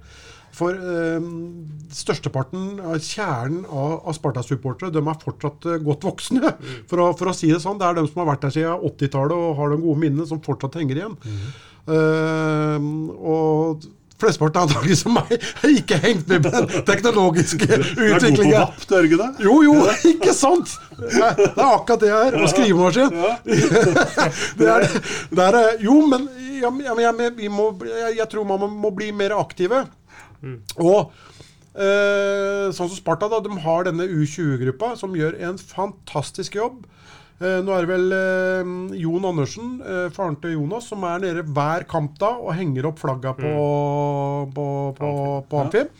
For eh, størsteparten, kjernen av, av Sparta-supportere, de er fortsatt eh, godt voksne, for, å, for å si det sånn. Det er de som har vært der siden 80-tallet og har de gode minnene, som fortsatt henger igjen. Eh, og flesteparten er antagelig som meg, har ikke hengt med på den teknologiske utviklingen. Du er god på utviklingen. vapp, ikke det? Jo, jo, ikke sant? Det er det er akkurat det her. Og skrivemaskin. Det er, det er, jo, men ja, men- jeg, men jeg, må, jeg, jeg tror man må bli mer aktive. Og eh, sånn som Sparta, da, de har denne U20-gruppa som gjør en fantastisk jobb. Eh, nå er det vel eh, Jon Andersen, eh, faren til Jonas, som er nede hver kamp da og henger opp flagga på, på, på, på Amfib.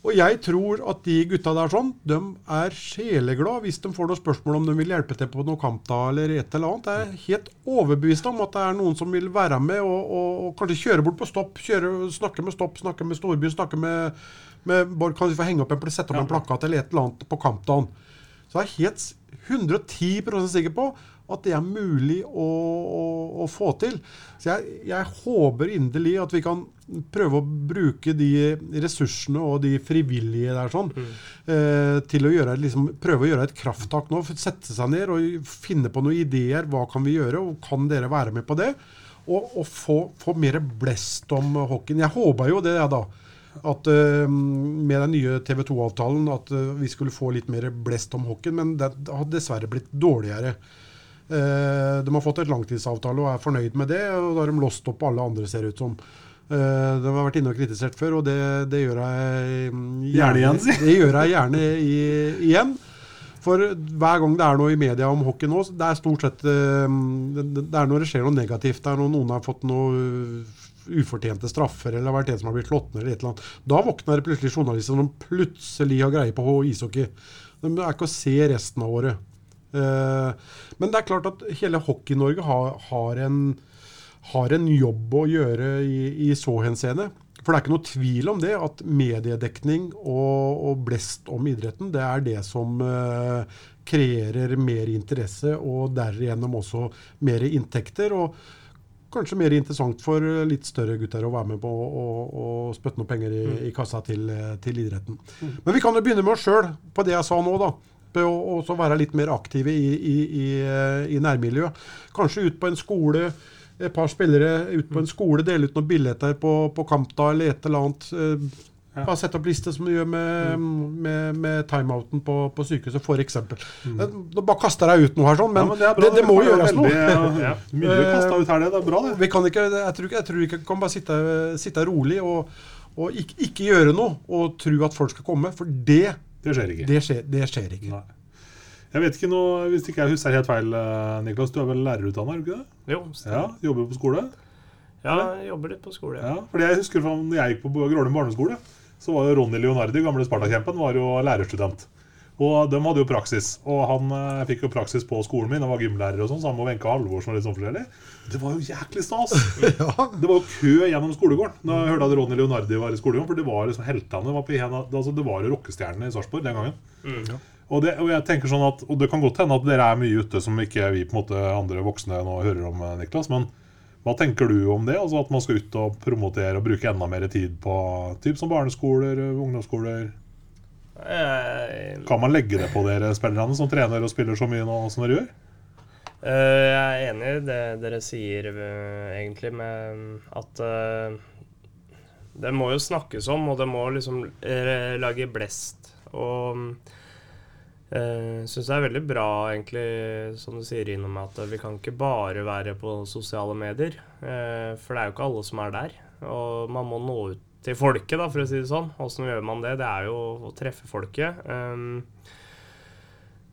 Og jeg tror at de gutta der sånn, de er sjeleglade hvis de får noen spørsmål om de vil hjelpe til på noe kampdag eller et eller annet. Jeg er helt overbevist om at det er noen som vil være med og, og, og kanskje kjøre bort på stopp, kjøre, snakke med Stopp, snakke med Storbyen, snakke med, med Bård, kanskje få henge opp en, sette opp en plakat eller et eller annet på kampdagen. Så jeg er helt s- 110 sikker på at det er mulig å, å, å få til. Så jeg, jeg håper inderlig at vi kan prøve å bruke de ressursene og de frivillige der sånn, eh, til å gjøre, liksom, prøve å gjøre et krafttak nå. Sette seg ned og finne på noen ideer. Hva kan vi gjøre, og kan dere være med på det? Og, og få, få mer blest om hockeyen. Jeg håpa jo det, da. At uh, med den nye TV 2-avtalen at uh, vi skulle få litt mer blest om hockeyen, men det har dessverre blitt dårligere. Uh, de har fått et langtidsavtale og er fornøyd med det, og da har de låst opp alle andre, ser det ut som. Eh, de har vært inne og kritisert før, og det, det gjør jeg mm, Gjerne igjen. Det gjør jeg gjerne i, igjen. For hver gang det er noe i media om hockey nå, det er stort sett eh, det, er når det skjer noe negativt. Det er når noen har fått noe ufortjente straffer, eller har vært en som har blitt slått ned, eller et eller annet. Da våkner det plutselig journalister som plutselig har greie på ishockey. De er ikke å se resten av året. Eh, men det er klart at hele Hockey-Norge har, har, en, har en jobb å gjøre i, i så henseende. For det er ikke noe tvil om det, at mediedekning og, og blest om idretten, det er det som uh, kreerer mer interesse, og derigjennom også mer inntekter. og Kanskje mer interessant for litt større gutter å være med på å spytte noen penger i, i kassa til, eh, til idretten. Men vi kan jo begynne med oss sjøl, på det jeg sa nå, da. Å også være litt mer aktive i, i, i, eh, i nærmiljøet. Kanskje ut på en skole, et par spillere ut på en skole, dele ut noen billetter på, på kampdag eller et eller annet. Ja. Bare sette opp liste som du gjør med, med, med timeouten på, på sykehuset, f.eks. Mm. Nå bare kaster jeg ut noe her, sånn, men, Ja, men det, bra, det, det må jo gjøres noe. Ja. Mye du kasta ut her, det. Det er bra, det. Vi kan ikke, jeg, tror, ikke- jeg tror ikke vi kan bare sitte, sitte rolig og, og ikke, ikke gjøre noe og tro at folk skal komme, for det, Det skjer ikke. det, skjer, det skjer ikke. Nei. Jeg vet ikke noe, Hvis ikke jeg husker helt feil, eh, Niklas, du er vel lærerutdanna? er? Jo, Ja, Jobber på skole? Ja, jeg jobber litt på skole. Ja, fordi jeg husker fra når jeg gikk på Grålum barneskole, så var jo Ronny Leonardi, gamle Spartakjempen, var jo lærerstudent. Og de hadde jo praksis. Og han eh, fikk jo praksis på skolen min. Han var gymlærer og sånn, sammen med Wenche Halvorsen og litt sånn forskjellig. Det var jo jæklig stas! Det var jo kø gjennom skolegården da jeg hørte at Ronny Leonardi var i skolegården. For det var liksom heltene. Var, på en, altså, det var jo rockestjernene i Sarpsborg den gangen. Og, det, og jeg tenker sånn at, og det kan godt hende at dere er mye ute som ikke vi på en måte andre voksne nå hører om, eh, Niklas. Men hva tenker du om det? Altså At man skal ut og promotere og bruke enda mer tid på typ som barneskoler, ungdomsskoler? Kan man legge det på dere spillerne som trener og spiller så mye nå som dere gjør? Eh, jeg er enig i det dere sier, eh, egentlig, med at eh, det må jo snakkes om, og det må liksom eh, lage blest. Og uh, syns det er veldig bra, egentlig, som du sier, innom at vi kan ikke bare være på sosiale medier. eh, for det er jo ikke alle som er der. Og man må nå ut til folket, da, for å si det sånn. Åssen gjør man det? Det er jo å treffe folket. Um,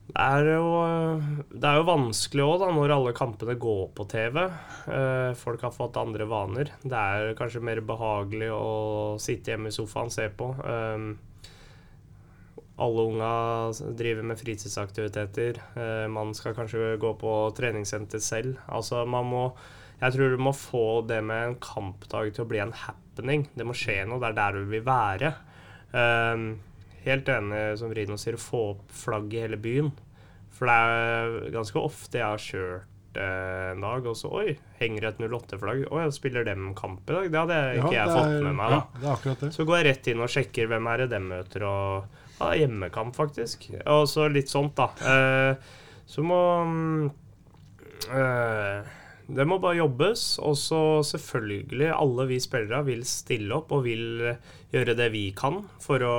det er jo, det er jo vanskelig òg, når alle kampene går på TV. Eh, folk har fått andre vaner. Det er kanskje mer behagelig å sitte hjemme i sofaen og se på. Alle unga driver med fritidsaktiviteter. Eh, man skal kanskje gå på treningssenter selv. Altså, man må Jeg tror du må få det med en kampdag til å bli en happening. Det må skje noe. Det er der du vil være. Um, helt enig som Rino sier, å få opp flagg i hele byen. For det er ganske ofte jeg har kjørt eh, en dag, og så Oi, henger et 08-flagg. Oi, spiller dem kamp i dag? Det hadde ikke jeg det fått er- med meg. da. Ja, det er det. Så går jeg rett inn og sjekker hvem er det dem møter, og ja, hjemmekamp, faktisk. Og så litt sånt, da. Eh, så må mm, eh, Det må bare jobbes. Og så selvfølgelig, alle vi spillere vil stille opp og vil gjøre det vi kan for å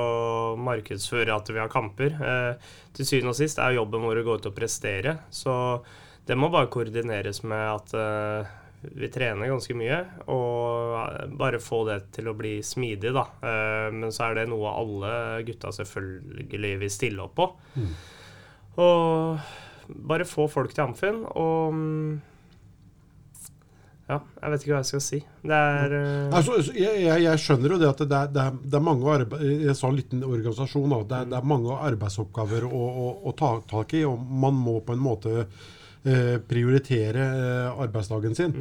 markedsføre at vi har kamper. Eh, til syvende og sist er jobben vår å gå ut og prestere. Så det må bare koordineres med at eh, vi trener ganske mye, og bare få det til å bli smidig, da. Eh, Men så er det noe alle gutta selvfølgelig vil stille opp på. Og bare få folk til Amfin, og mm, Ja, jeg vet ikke hva jeg skal si. Det er uh... Altså, jeg, jeg, jeg skjønner jo det at det er, det er, det er mange arbeid, Jeg sa en liten organisasjon. Da, det, er, det er mange arbeidsoppgaver å, å, å ta tak i, og man må på en måte prioritere eh, arbeidsdagen sin.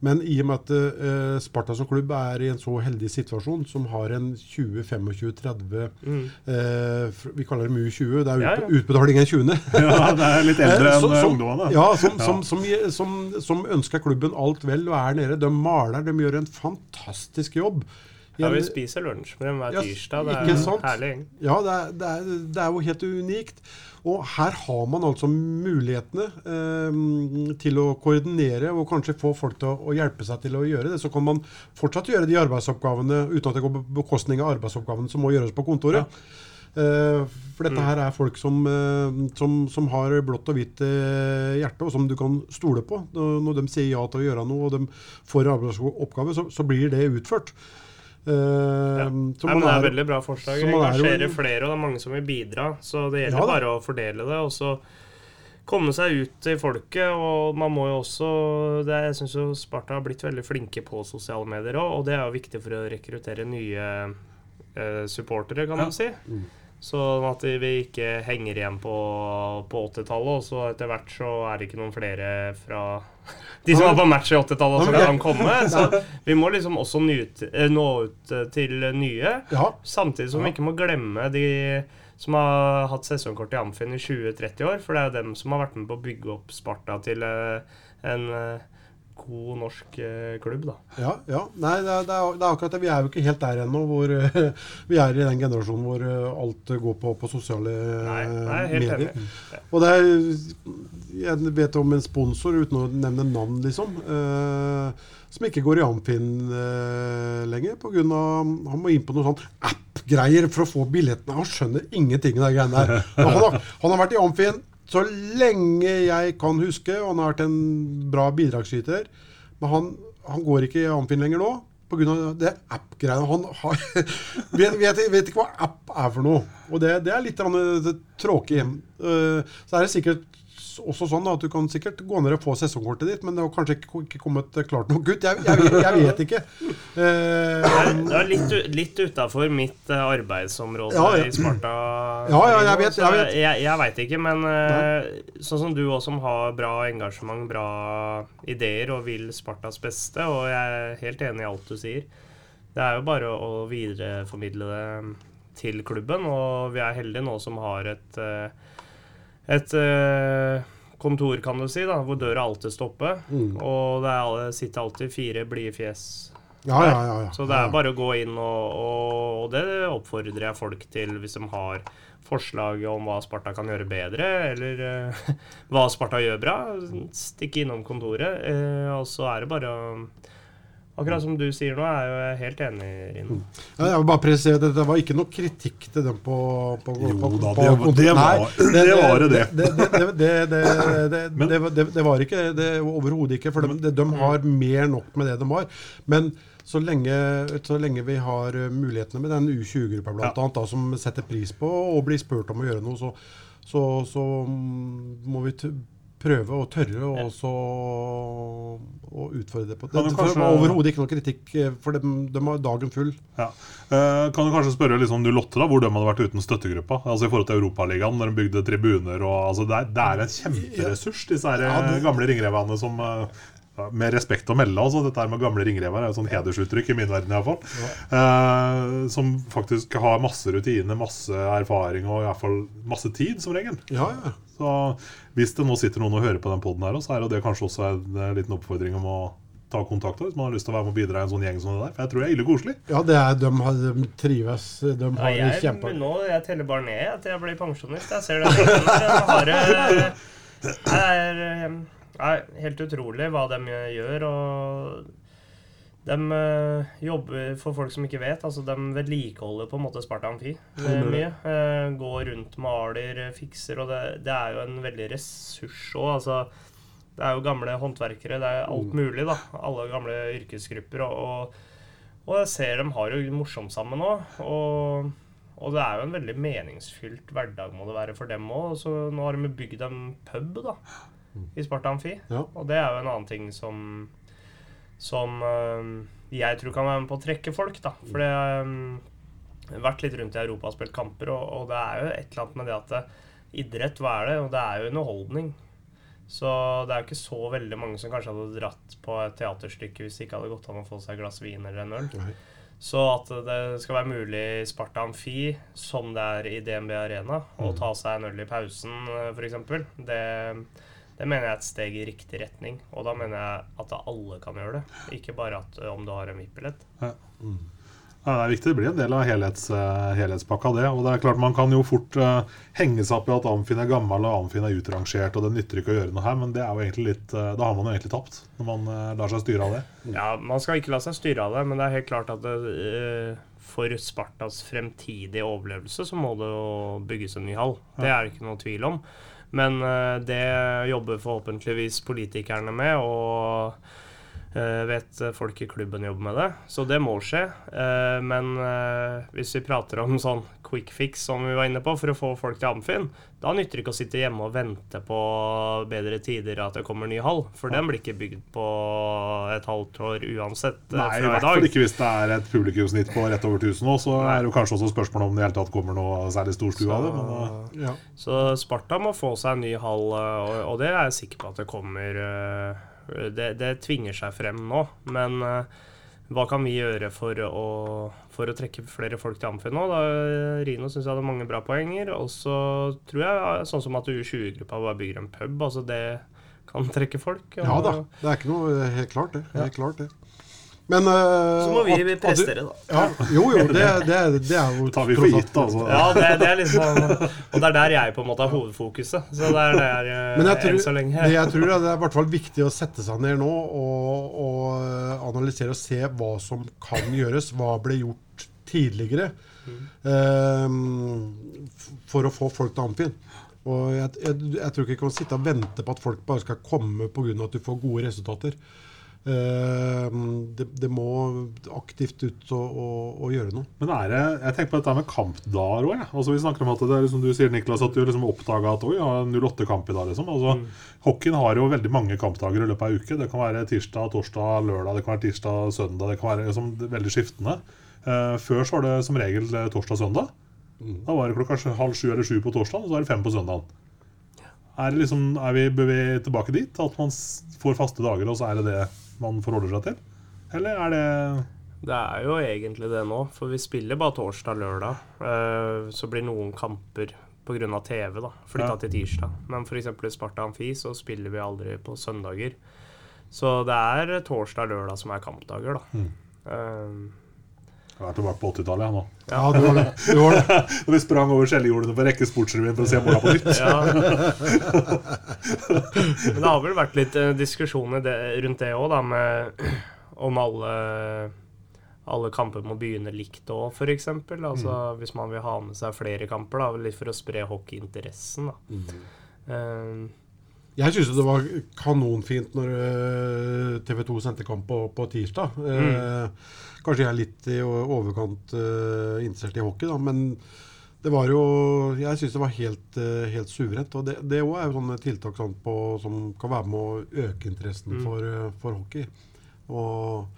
Men i og med at uh, Sparta som klubb er i en så heldig situasjon, som har en 20-25-30 mm. uh, Vi kaller det MU20. Det er Ja, ja. utbetaling en 20. Ja, det er litt eldre Eh, enn eh, ungdommene. Ja, som, som, som, som, som ønsker klubben alt vel og er nede. De maler, de gjør en fantastisk jobb. Ja, vi spiser lunsj med dem hver Ja, tirsdag. Det er sant? herlig. Ja, det er, det, er, det er jo helt unikt. Og her har man altså mulighetene eh, til å koordinere og kanskje få folk til å, å hjelpe seg til å gjøre det. Så kan man fortsatt gjøre de arbeidsoppgavene uten at det går på bekostning av arbeidsoppgavene som må gjøres på kontoret. Eh, for dette her er folk som, eh, som, som har blått og hvitt eh, hjerte, og som du kan stole på. Når de sier ja til å gjøre noe, og de får arbeidsoppgave, så, så blir det utført. Eh, Ja. Nei, men det er er- veldig bra forslag. er jo- Engasjere flere, og det er mange som vil bidra. Så det gjelder Ja bare å fordele det. Og så komme seg ut til folket. Og man må jo også det Jeg syns jo Sparta har blitt veldig flinke på sosiale medier òg, og det er jo viktig for å rekruttere nye uh, supportere, kan Ja. man si. Sånn at vi ikke henger igjen på, på 80-tallet, og så etter hvert så er det ikke noen flere fra de som var på match i 80-tallet som kan komme. Så vi må liksom også eh, nå ut eh, til nye. Ja, Samtidig som vi ikke må glemme de som har hatt sesongkort i Amfin i 20-30 år. For det er jo dem som har vært med på å bygge opp Sparta til eh, en god norsk eh, klubb, da. Ja, ja. Nei, det er, det, er, det er akkurat det. Vi er jo ikke helt der ennå. Hvor, eh, vi er i den generasjonen hvor eh, alt går på, på sosiale Nei, nei, medier. enig. Og det er Jeg vet om en sponsor, uten å nevne navn, liksom, eh, som ikke går i Amfin eh, lenger pga. Han må inn på noe sånn app-greier for å få billettene. Han skjønner ingenting av de greiene der. Han har, han har vært i Amfin så lenge jeg kan huske, og han har vært en bra bidragsyter. Men han, han går ikke i Amfin lenger nå pga. det app-greiene. Han har, vet, vet, vet ikke hva app er for noe. Og det, det er litt grann, tråkig. Eh, så er det sikkert også sånn da, at du kan sikkert gå ned og få sesongkortet ditt, men det har kanskje ikke, ikke kommet eh, klart nok ut. Jeg, jeg, vet- jeg vet ikke. Eh, Det er, litt, litt utafor mitt eh, arbeidsområde Ja, ja. i Sparta. Ja, ja, jeg vet, jeg vet. Jeg, jeg vet ikke, men eh, sånn som du også som har bra engasjement, bra ideer og vil Spartas beste, og jeg er helt enig i alt du sier. Det er jo bare å videreformidle det til klubben, og vi er heldige nå som har et eh, et eh, kontor, kan du si, da, hvor døra alltid stopper. Mm. Og det er, sitter alltid fire blide fjes ja, ja, ja, ja. så det er bare å gå inn, og, og, og det oppfordrer jeg folk til hvis de har forslag om hva Sparta kan gjøre bedre, eller uh, hva Sparta gjør bra. Stikk innom kontoret. uh, og så er det bare å Akkurat som du sier nå, er jeg jo helt enig, Rino. Ja, jeg vil bare presisere at Det var ikke noe kritikk til dem på, på, på, Jo på, da, på det- kontor- det var- Nei, det var det, det. Det, det, det, det, det, det, det, var- det, det var ikke det overhodet ikke. For de, de, de har mer nok med det de har. Men så lenge, så lenge vi har mulighetene med den U20-gruppa blant Ja. annet, da, som setter pris på og blir spurt om å gjøre noe, så, så, så mm, må vi prøve og tørre og også å utfordre det på. Det, kanskje- overhodet ikke noe kritikk, eh, for de, de har dagen full. Ja. Eh, kan du kanskje spørre liksom, du Lotte da, hvor de hadde vært uten støttegruppa? Altså I forhold til Europaligaen, når de bygde tribuner og altså, det, er, det er en kjemperessurs, disse her, Ja, det- eh, gamle ringrevene som eh, Med respekt å melde, altså. Dette med gamle ringrever er jo sånn hedersuttrykk i min verden iallfall. Eh, som faktisk har masse rutiner, masse erfaring og i fall masse tid, som regel. Ja, ja. Så hvis det nå sitter noen og hører på den poden her, så er det kanskje også en eh, liten oppfordring om å ta kontakt hvis man har lyst til å være med og bidra i en sånn gjeng som det der. For jeg tror det er ille koselig. Ja, det er, de, har, de trives. De Ja, har jeg, kjempa... nå, jeg teller bare ned til jeg blir pensjonist. Jeg ser det. Det er, eh, er helt utrolig hva de gjør. og De eh, jobber for folk som ikke vet. altså De vedlikeholder på en måte Sparta Amfi eh, mye. Eh, går rundt, maler, fikser. og Det, det er jo en veldig ressurs òg. Altså, det er jo gamle håndverkere. Det er alt mulig. da, Alle gamle yrkesgrupper. og, og og jeg ser de har jo morsomt sammen òg. Og, og det er jo en veldig meningsfylt hverdag må det være for dem òg. Så nå har de bygd en pub da, i Sparta Amfi. Ja. Og det er jo en annen ting som, som øh, jeg tror kan være med på å trekke folk. da. For det jeg har vært litt rundt i Europa og spilt kamper, og, og det er jo et eller annet med det at det, idrett, hva er det? Og det er jo underholdning. Så det er jo ikke så veldig mange som kanskje hadde dratt på et teaterstykke hvis det ikke hadde gått an å få seg et glass vin eller en øl. Nei. Så at det skal være mulig i Sparta Amfi, som det er i DNB Arena, å ta seg en øl i pausen f.eks., det, det mener jeg er et steg i riktig retning. Og da mener jeg at alle kan gjøre det, ikke bare at om du har en VIP-billett. Ja, det er viktig. Det blir en del av helhets, eh, helhetspakka, det. Og det er klart Man kan jo fort uh, henge seg opp i at Amfin er gammel og Amfin er utrangert, og det nytter ikke å gjøre noe her, men det er jo egentlig litt uh, da har man jo egentlig tapt, når man eh, lar seg styre av det. Ja, Man skal ikke la seg styre av det, men det er helt klart at det, eh, for Spartas fremtidige overlevelse så må det jo bygges en ny hall. Det er det ikke noe tvil om. Men eh, det jobber forhåpentligvis politikerne med, og eh, vet folk i klubben jobber med det. Så det må skje. Eh, men eh, hvis vi prater om sånn quick fix som vi var inne på, for å få folk til Amfin, da nytter det ikke å sitte hjemme og vente på bedre tider at det kommer ny hall. For den blir ikke bygd på et halvt år uansett Nei, i fra i hvert fall dag. ikke hvis det er et publikumsnitt på rett over 1000 nå, så er det jo kanskje også spørsmål om det i hele tatt kommer noe særlig storstue av det. Men, Ja. Så Sparta må få seg en ny hall, og, og det er jeg sikker på at det kommer det, det tvinger seg frem nå. Men eh, hva kan vi gjøre for å, for å trekke flere folk til Amfi nå? Da, Rino syns jeg hadde mange bra poenger. Og så tror jeg sånn som at U20-gruppa bare bygger en pub. altså Det kan trekke folk. og- ja da. Det er ikke noe Helt klart, det. Helt klart det. Men uh, Så må vi at- prestere, da. Ja, jo, jo. Det, det, det er jo tar vi for gitt, altså. Ja, det, det er liksom Og det er der jeg på en måte har hovedfokuset. Så det er der eh, Men jeg tror, enn så lenge. det jeg tror det er i hvert fall viktig å sette seg ned nå og, og eh, analysere og se hva som kan gjøres. Hva ble gjort tidligere mm. f- for å få folk til Amfin. Og jeg, jeg, jeg tror ikke vi kan sitte og vente på at folk bare skal komme pga. at du får gode resultater. Eh, det, det må aktivt ut og, og, og gjøre noe. Men er det, jeg tenker på dette med kampdager òg. Altså, vi snakker om at det er liksom du sier, Niklas, at du liksom oppdaga at oi, ja, 08-kamp i dag. Liksom. Altså, Hockeyen har jo veldig mange kampdager i løpet av en uke. Det kan være tirsdag, torsdag, lørdag, det kan være tirsdag, søndag. Det kan være liksom, veldig skiftende. Uh, før så var det som regel eh, torsdag-søndag. Da var det klokka halv sju eller sju på torsdag, og så er det fem på søndagen. Er, liksom, er vi, bør vi tilbake dit? At man får faste dager, og så er det det man forholder seg til? Eller er det Det er jo egentlig det nå, for vi spiller bare torsdag-lørdag. Eh, så blir noen kamper pga. TV da, flytta Ja. til tirsdag. Men f.eks. i Sparta Amfi så spiller vi aldri på søndager. Så det er torsdag-lørdag som er kampdager, da. Mm. Jeg er tilbake på 80-tallet jeg, nå. Ja, det var det. Du var det. Og vi sprang over Skjellejordene for å rekke Sportsrevyen for å se måla på nytt. Ja. Men det har vel vært litt eh, diskusjoner rundt det òg, om alle alle kamper må begynne likt òg, f.eks. Altså, Hvis man vil ha med seg flere kamper, da, litt for å spre hockeyinteressen. da. Eh, Jeg syns det var kanonfint når TV 2 sendte kamp på, på tirsdag. Eh, kanskje jeg er litt i overkant eh, interessert i hockey, da, men det var jo Jeg syns det var helt, eh, helt suverent. Og det, det også er jo sånne tiltak sånn, på, som kan være med å øke interessen for, eh, for hockey. Og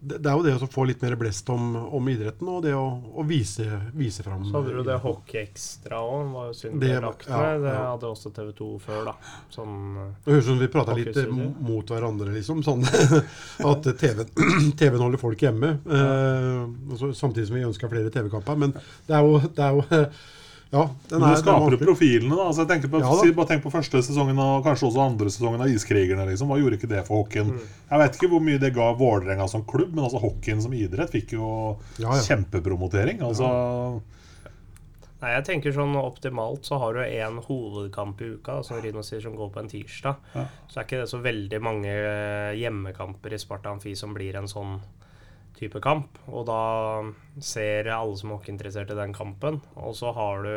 det, det er jo det å få litt mer blest om, om idretten, og det å, å vise, vise fram så hadde du det Hockey Extra òg, var jo synd Det lagt ja, ned. Det hadde også TV 2 før, da. Sånn eh, Det høres ut som vi prata litt eh, mot hverandre, liksom. Sånn at TV-en TV holder folk hjemme. Eh, samtidig som vi ønsker flere TV-kamper. Men det er jo, det er jo Ja, den Men er, du skaper den jo profilene. da altså jeg tenker på, Ja da. si, Bare tenk på første sesongen og kanskje også andre sesongen av Iskrigerne. liksom Hva gjorde ikke det for hockeyen? Mm. Jeg vet ikke hvor mye det ga Vålerenga som klubb, men altså hockeyen som idrett fikk jo Ja, ja. kjempepromotering. Altså Nei, jeg tenker sånn optimalt så har du én hovedkamp i uka, som Rino sier, som går på en tirsdag. Ja. Så er ikke det så veldig mange eh, hjemmekamper i Sparta Amfi som blir en sånn type kamp. Og da ser alle som er hockeyinteressert i den kampen. Og så har du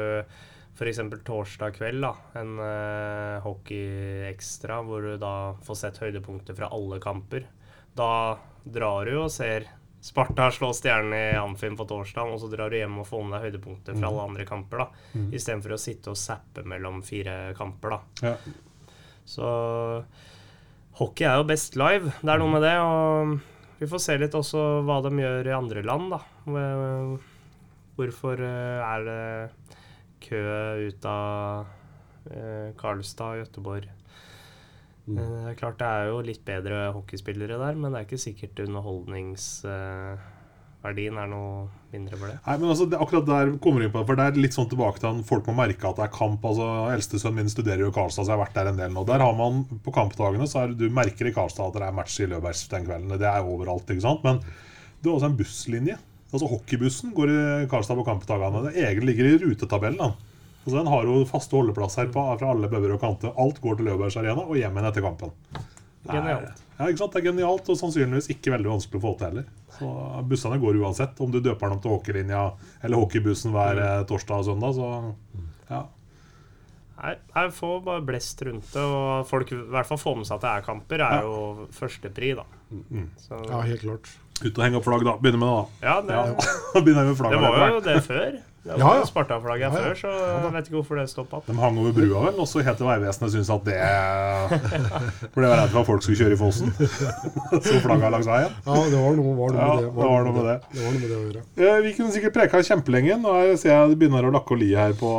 f.eks. torsdag kveld, da, en uh, hockeyekstra, hvor du da får sett høydepunkter fra alle kamper. Da drar du og ser Sparta slå Stjernen i Amfin på torsdag, og så drar du hjem og får med deg høydepunkter fra alle andre kamper. da, Mm. Istedenfor å sitte og zappe mellom fire kamper. da. ja. Så hockey er jo best live. Det er noe med det. Og vi får se litt også hva de gjør i andre land, da. Hvorfor eh, er det kø ut av eh, Karlstad og Gøteborg? Mm. Eh, Det er klart det er jo litt bedre hockeyspillere der, men det er ikke sikkert underholdningsverdien er noe mindre for det. Nei, men altså, det, akkurat der kommer inn på For det er litt sånn tilbake til han folk må merke at det er kamp. altså Eldstesønnen min studerer jo i Karlstad, så jeg har vært der en del nå. Der har man På kampdagene så er du merker i Karlstad at det er match i Løbergs den kvelden. Det er overalt, ikke sant. Men det er også en busslinje. Altså Hockeybussen går i Karlstad på kampdagene. Det egentlig ligger i rutetabellen. da Altså Den har jo faste holdeplasser fra alle bauger og kanter. Alt går til Løbergs arena og hjem igjen etter kampen. Genialt. Ja, ikke sant? Det er genialt, og sannsynligvis ikke veldig vanskelig å få til heller. Så Bussene går uansett, om du døper dem til hockeylinja eller hockeybussen hver eh, torsdag og søndag. Så ja. Nei, jeg får bare blest rundt det, og folk i hvert fall får med seg at det er kamper, er jo førstepri, da. Så, Ja, helt klart. Ut og henge opp flagg, da. Begynne med det, ja, det, da. Ja. Begynner med det var jo det før. Det var Ja, ja. Sparta-flagget Ja, ja. før, så jeg vet ikke hvorfor det stoppa. De hang over brua, vel, og så het det Vegvesenet syntes at det For det var redd for at folk skulle kjøre i fossen. Så flagga langs veien. Ja, det var noe, var noe Ja, med det. det var noe med det. Det var noe med det å gjøre. Eh, Vi kunne sikkert preka kjempelenge. Nå er- ser jeg det begynner å lakke og li her på,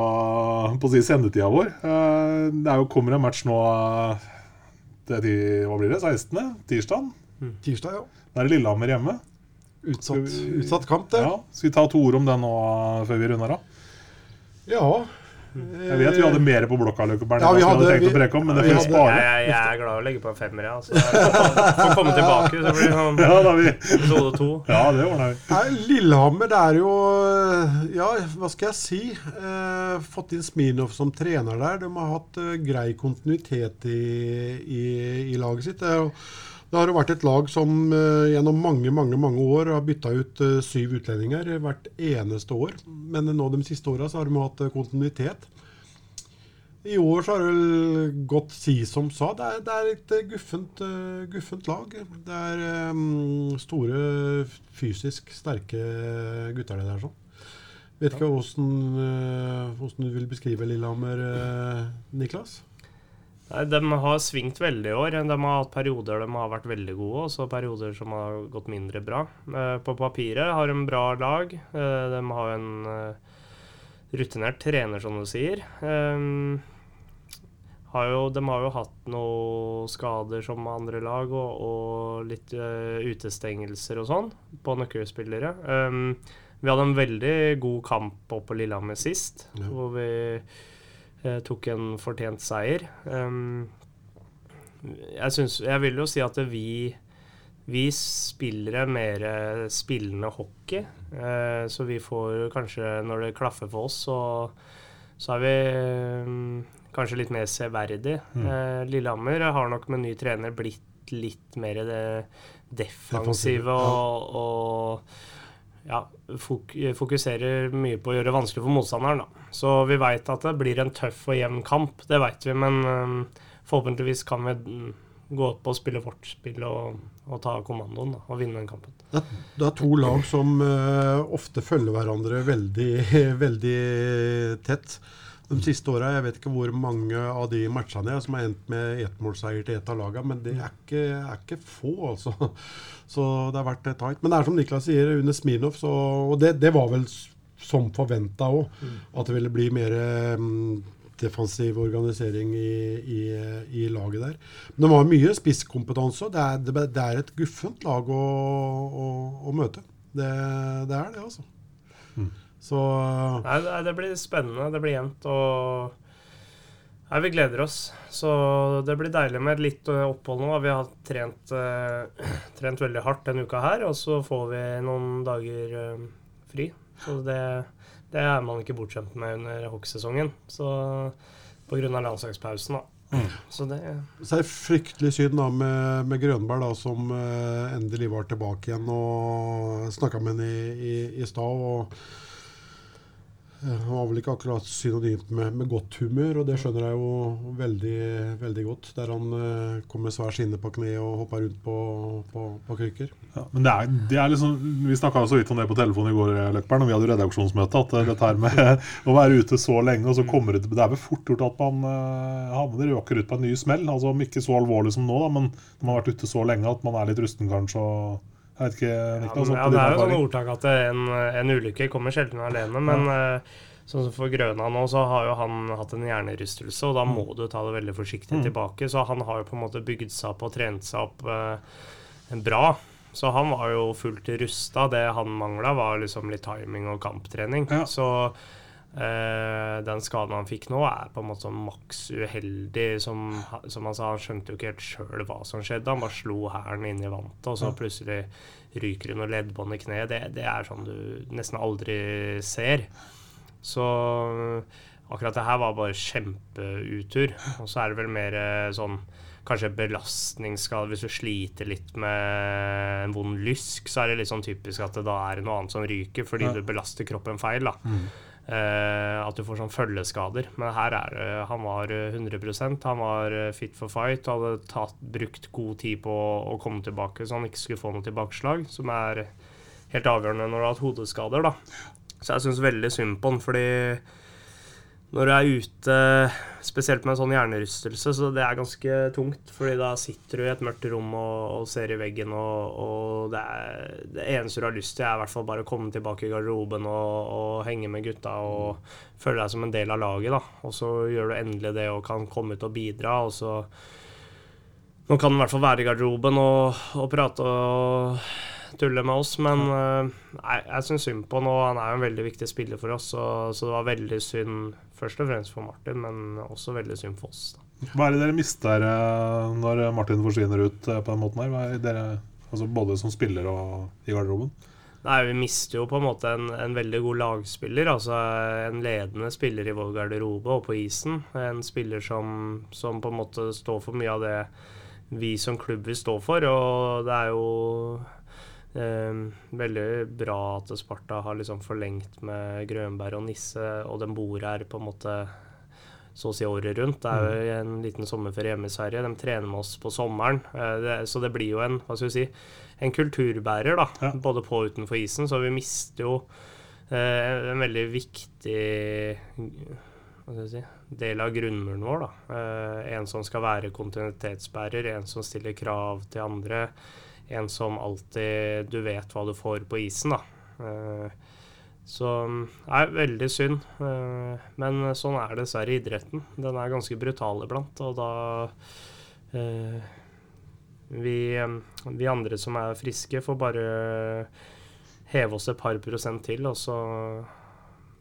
på si sendetida vår. Eh, Det er jo, kommer en match nå eh, det er Hva blir det? 16.? Tirsdag? Tirsdag, ja. Da er det Lillehammer hjemme. Utsatt, utsatt kamp, det. Ja, Skal vi ta to ord om den nå eh, før vi runder av? Ja. Jeg vet vi hadde mer på blokka, Løkkebern, Ja, enn vi vi hadde tenkt å preke om, men det får vi spare. Jeg, jeg er glad i å legge på en femmer, ja. Så jeg får komme tilbake. Så blir det sånn Ja, da vi episode to. Ja, det ordner vi. Nei, Lillehammer, det er jo Ja, hva skal jeg si? Eh, fått inn Smirnov som trener der. De har hatt eh, grei kontinuitet i, i, i laget sitt. Det, er jo, det har vært et lag som eh, gjennom mange mange, mange år har bytta ut eh, syv utlendinger hvert eneste år. Men nå de siste åra har de hatt eh, kontinuitet. I år så har det vel gått si som sa. Det er, det er et guffent, guffent lag. Det er um, store, fysisk sterke gutter det der. sånn. Vet ikke hvordan, du vil beskrive Lillehammer, Niklas? Nei, De har svingt veldig i år. De har hatt perioder de har vært veldig gode, og så perioder som har gått mindre bra. På papiret har de bra lag. De har en rutinert trener, som du sier. Har jo, de har jo hatt noen skader som andre lag, og, og litt utestengelser og sånn på nøkkelspillere. Vi hadde en veldig god kamp oppe på Lillehammer sist, ja. hvor vi tok en fortjent seier. Jeg, synes, jeg vil jo si at vi vi spiller en mer spillende hockey. Uh, så vi får kanskje, når det klaffer for oss, så, så er vi kanskje litt mer severdig. Mm. Eh, Lillehammer har nok med ny trener blitt litt mer det defensive og, og ja, fok fokuserer mye på å gjøre det vanskelig for motstanderen. Da. Så vi veit at det blir en tøff og jevn kamp, det veit vi. Men um, forhåpentligvis kan vi gå opp og spille vårt spill og, og ta kommandoen da, og vinne den kampen. Det, det er to lag som uh, ofte følger hverandre veldig, veldig tett de siste åra. Jeg vet ikke hvor mange av de matchene som har endt med ettmålseier til ett av lagene, men det er ikke, er ikke, få, altså. Så det har vært tight. Men det er som Niklas sier, under Smirnov, så, og det, det, var vel som forventa òg, mm. at det ville bli mer um, defensiv organisering i, i, i, laget der. Men det var mye spisskompetanse. Det er, det, det er et guffent lag å, å, å møte. Det, det, er det, altså. Mm. Så Nei, det blir spennende. Det blir jevnt. Og Nei, vi gleder oss. Så det blir deilig med litt eh, opphold nå. Vi har trent, uh, trent veldig hardt denne uka her, og så får vi noen dager uh, fri. Så det, det, er man ikke bortskjemt med under hockeysesongen. Så pga. landslagspausen, da. Mm. Så, det, så er det fryktelig synd da med, med Grønberg, da, som eh, endelig var tilbake igjen. og Snakka med henne i, i, i stad. og han var vel ikke akkurat synonymt med, med, godt humør, og det skjønner jeg jo veldig, veldig godt. Der han eh, kom med svær skinne på kne og hoppa rundt på, på, på krykker. Ja, men det er, det er liksom, Vi snakka så vidt om det på telefonen i går, Løkberg, når vi hadde redaksjonsmøte. At dette her med å være ute så lenge, og så kommer det Det er vel fort gjort at man eh, havner akkurat på en ny smell. altså ikke så alvorlig som nå, da, men når man har vært ute så lenge at man er litt rusten kanskje. og jeg vet ikke, Niklas, ja, ja, Det er jo sånn ordtak at en, en, ulykke kommer sjelden alene. Men ja. uh, sånn som for Grøna nå, så har jo han hatt en hjernerystelse, og da må mm. du ta det veldig forsiktig mm. tilbake. Så han har jo på en måte bygd seg opp og trent seg opp uh, bra. Så han var jo fullt rusta. Det han mangla, var liksom litt timing og kamptrening. Ja. Så den skaden han fikk nå, er på en måte maks uheldig. Som, som han sa, han skjønte jo ikke helt sjøl hva som skjedde. Han bare slo hælen inn i vantet, og så plutselig ryker det noe leddbånd i kneet. Det, det, er sånn du nesten aldri ser. Så akkurat det her var bare kjempeutur. Og så er det vel mer eh, sånn kanskje belastningsskade. Hvis du sliter litt med en vond lysk, så er det litt sånn typisk at det da er noe annet som ryker fordi ja. du belaster kroppen feil. da. Mm. Uh, at du får sånn følgeskader. Men her er det Han var 100 eh, Han var uh, fit for fight og hadde tatt, brukt god tid på å, komme tilbake, så han ikke skulle få noe tilbakeslag, som er helt avgjørende når du har hatt hodeskader. da Så jeg syns veldig synd på han, fordi når du er ute, spesielt med en sånn hjernerystelse, så det er ganske tungt. fordi da sitter du i et mørkt rom og, og ser i veggen, og, og det, er, det, eneste du har lyst til, er i hvert fall bare å komme tilbake i garderoben og, og, henge med gutta og føle deg som en del av laget. da. Og så gjør du endelig det og kan komme ut og bidra. og så Nå kan du i hvert fall være i garderoben og, og prate og tulle med oss, men uh, jeg, jeg syns synd på nå. Han er jo en veldig viktig spiller for oss, så, så, det var veldig synd først og fremst for Martin, men også veldig synd for oss. Da. Hva er det dere mister uh, når Martin forsvinner ut uh, på den måten her? Hva er dere, altså både som spiller og i garderoben? Nei, Vi mister jo på en måte en, en, veldig god lagspiller. altså En ledende spiller i vår garderobe og på isen. En spiller som, som på en måte står for mye av det vi som klubb vil stå for. Og det er jo Eh, veldig bra at Sparta har liksom forlengt med Grønberg og Nisse, og de bor her på en måte så å si året rundt. Det er jo en liten sommerferie hjemme i Sverige. De trener med oss på sommeren. Eh, det, så det blir jo en hva skal vi si, en kulturbærer, da, Ja. både på og utenfor isen. Så vi mister jo eh, en veldig viktig hva skal jeg si, del av grunnmuren vår. Da. Eh, en som skal være kontinuitetsbærer, en som stiller krav til andre. En som alltid Du vet hva du får på isen, da. Eh, så det er veldig synd. eh, men sånn er dessverre idretten. Den er ganske brutal iblant, og da eh, vi, eh, vi andre som er friske, får bare heve oss et par prosent til, og så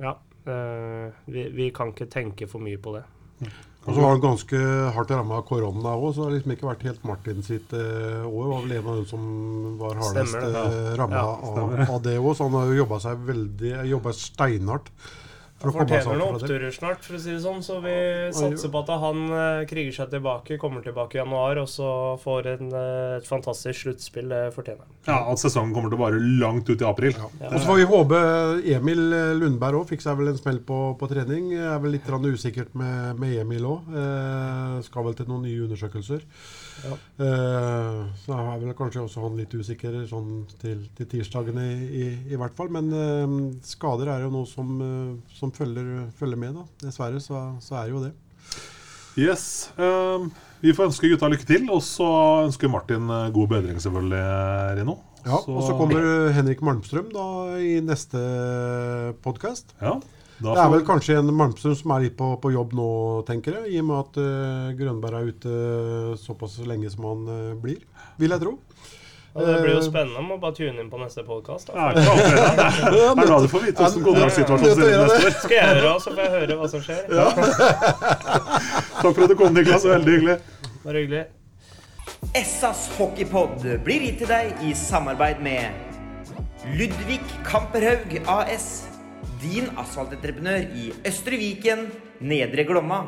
Ja. vi, vi kan ikke tenke for mye på det. Og så var han ganske hardt ramma av korona òg, så det har liksom ikke vært helt Martin sitt eh, år. Var vel en av dem som var hardest eh, ramma Ja, av, av det òg. Så han har jo jobba seg veldig Jobba steinhardt for å Fortjener noen det. oppturer snart, for å si det sånn. Så vi satser på at han eh, kriger seg tilbake, kommer tilbake i januar, og så får en, eh, et fantastisk sluttspill. Det fortjener han. Ja, At sesongen kommer til å vare langt ut i april. Og så får vi håpe Emil Lundberg òg fikk seg vel en smell på, på trening. Er vel litt usikkert med, med Emil òg. Eh, skal vel til noen nye undersøkelser. Ja. Uh, så er vel kanskje også han litt usikker sånn til, til tirsdagene i, i, i hvert fall. Men uh, skader er jo noe som, uh, som følger, følger med, da. Dessverre så, så er jo det. Yes. vi får ønske gutta lykke til, og så ønsker Martin god bedring, selvfølgelig, Rino. Ja, Og så kommer Henrik Malmstrøm da i neste podkast. Ja, da Det er vel kanskje en Malmstrøm som er litt på, på jobb nå, tenker jeg. I og med at uh, Grønberg er ute såpass lenge som han uh, blir. Vil jeg tro. Ja, det blir jo spennende om å bare tune inn på neste podkast. Ja, det er da du får vite hvordan kontraktssituasjonen ser ut neste år. Skal jeg gjøre det, så får jeg høre hva som skjer. Takk for at du kom, Niklas. Veldig hyggelig. Bare hyggelig. Essas hockeypod blir gitt til deg i samarbeid med Ludvig Kamperhaug AS. Din asfaltentreprenør i Østre Viken, Nedre Glomma.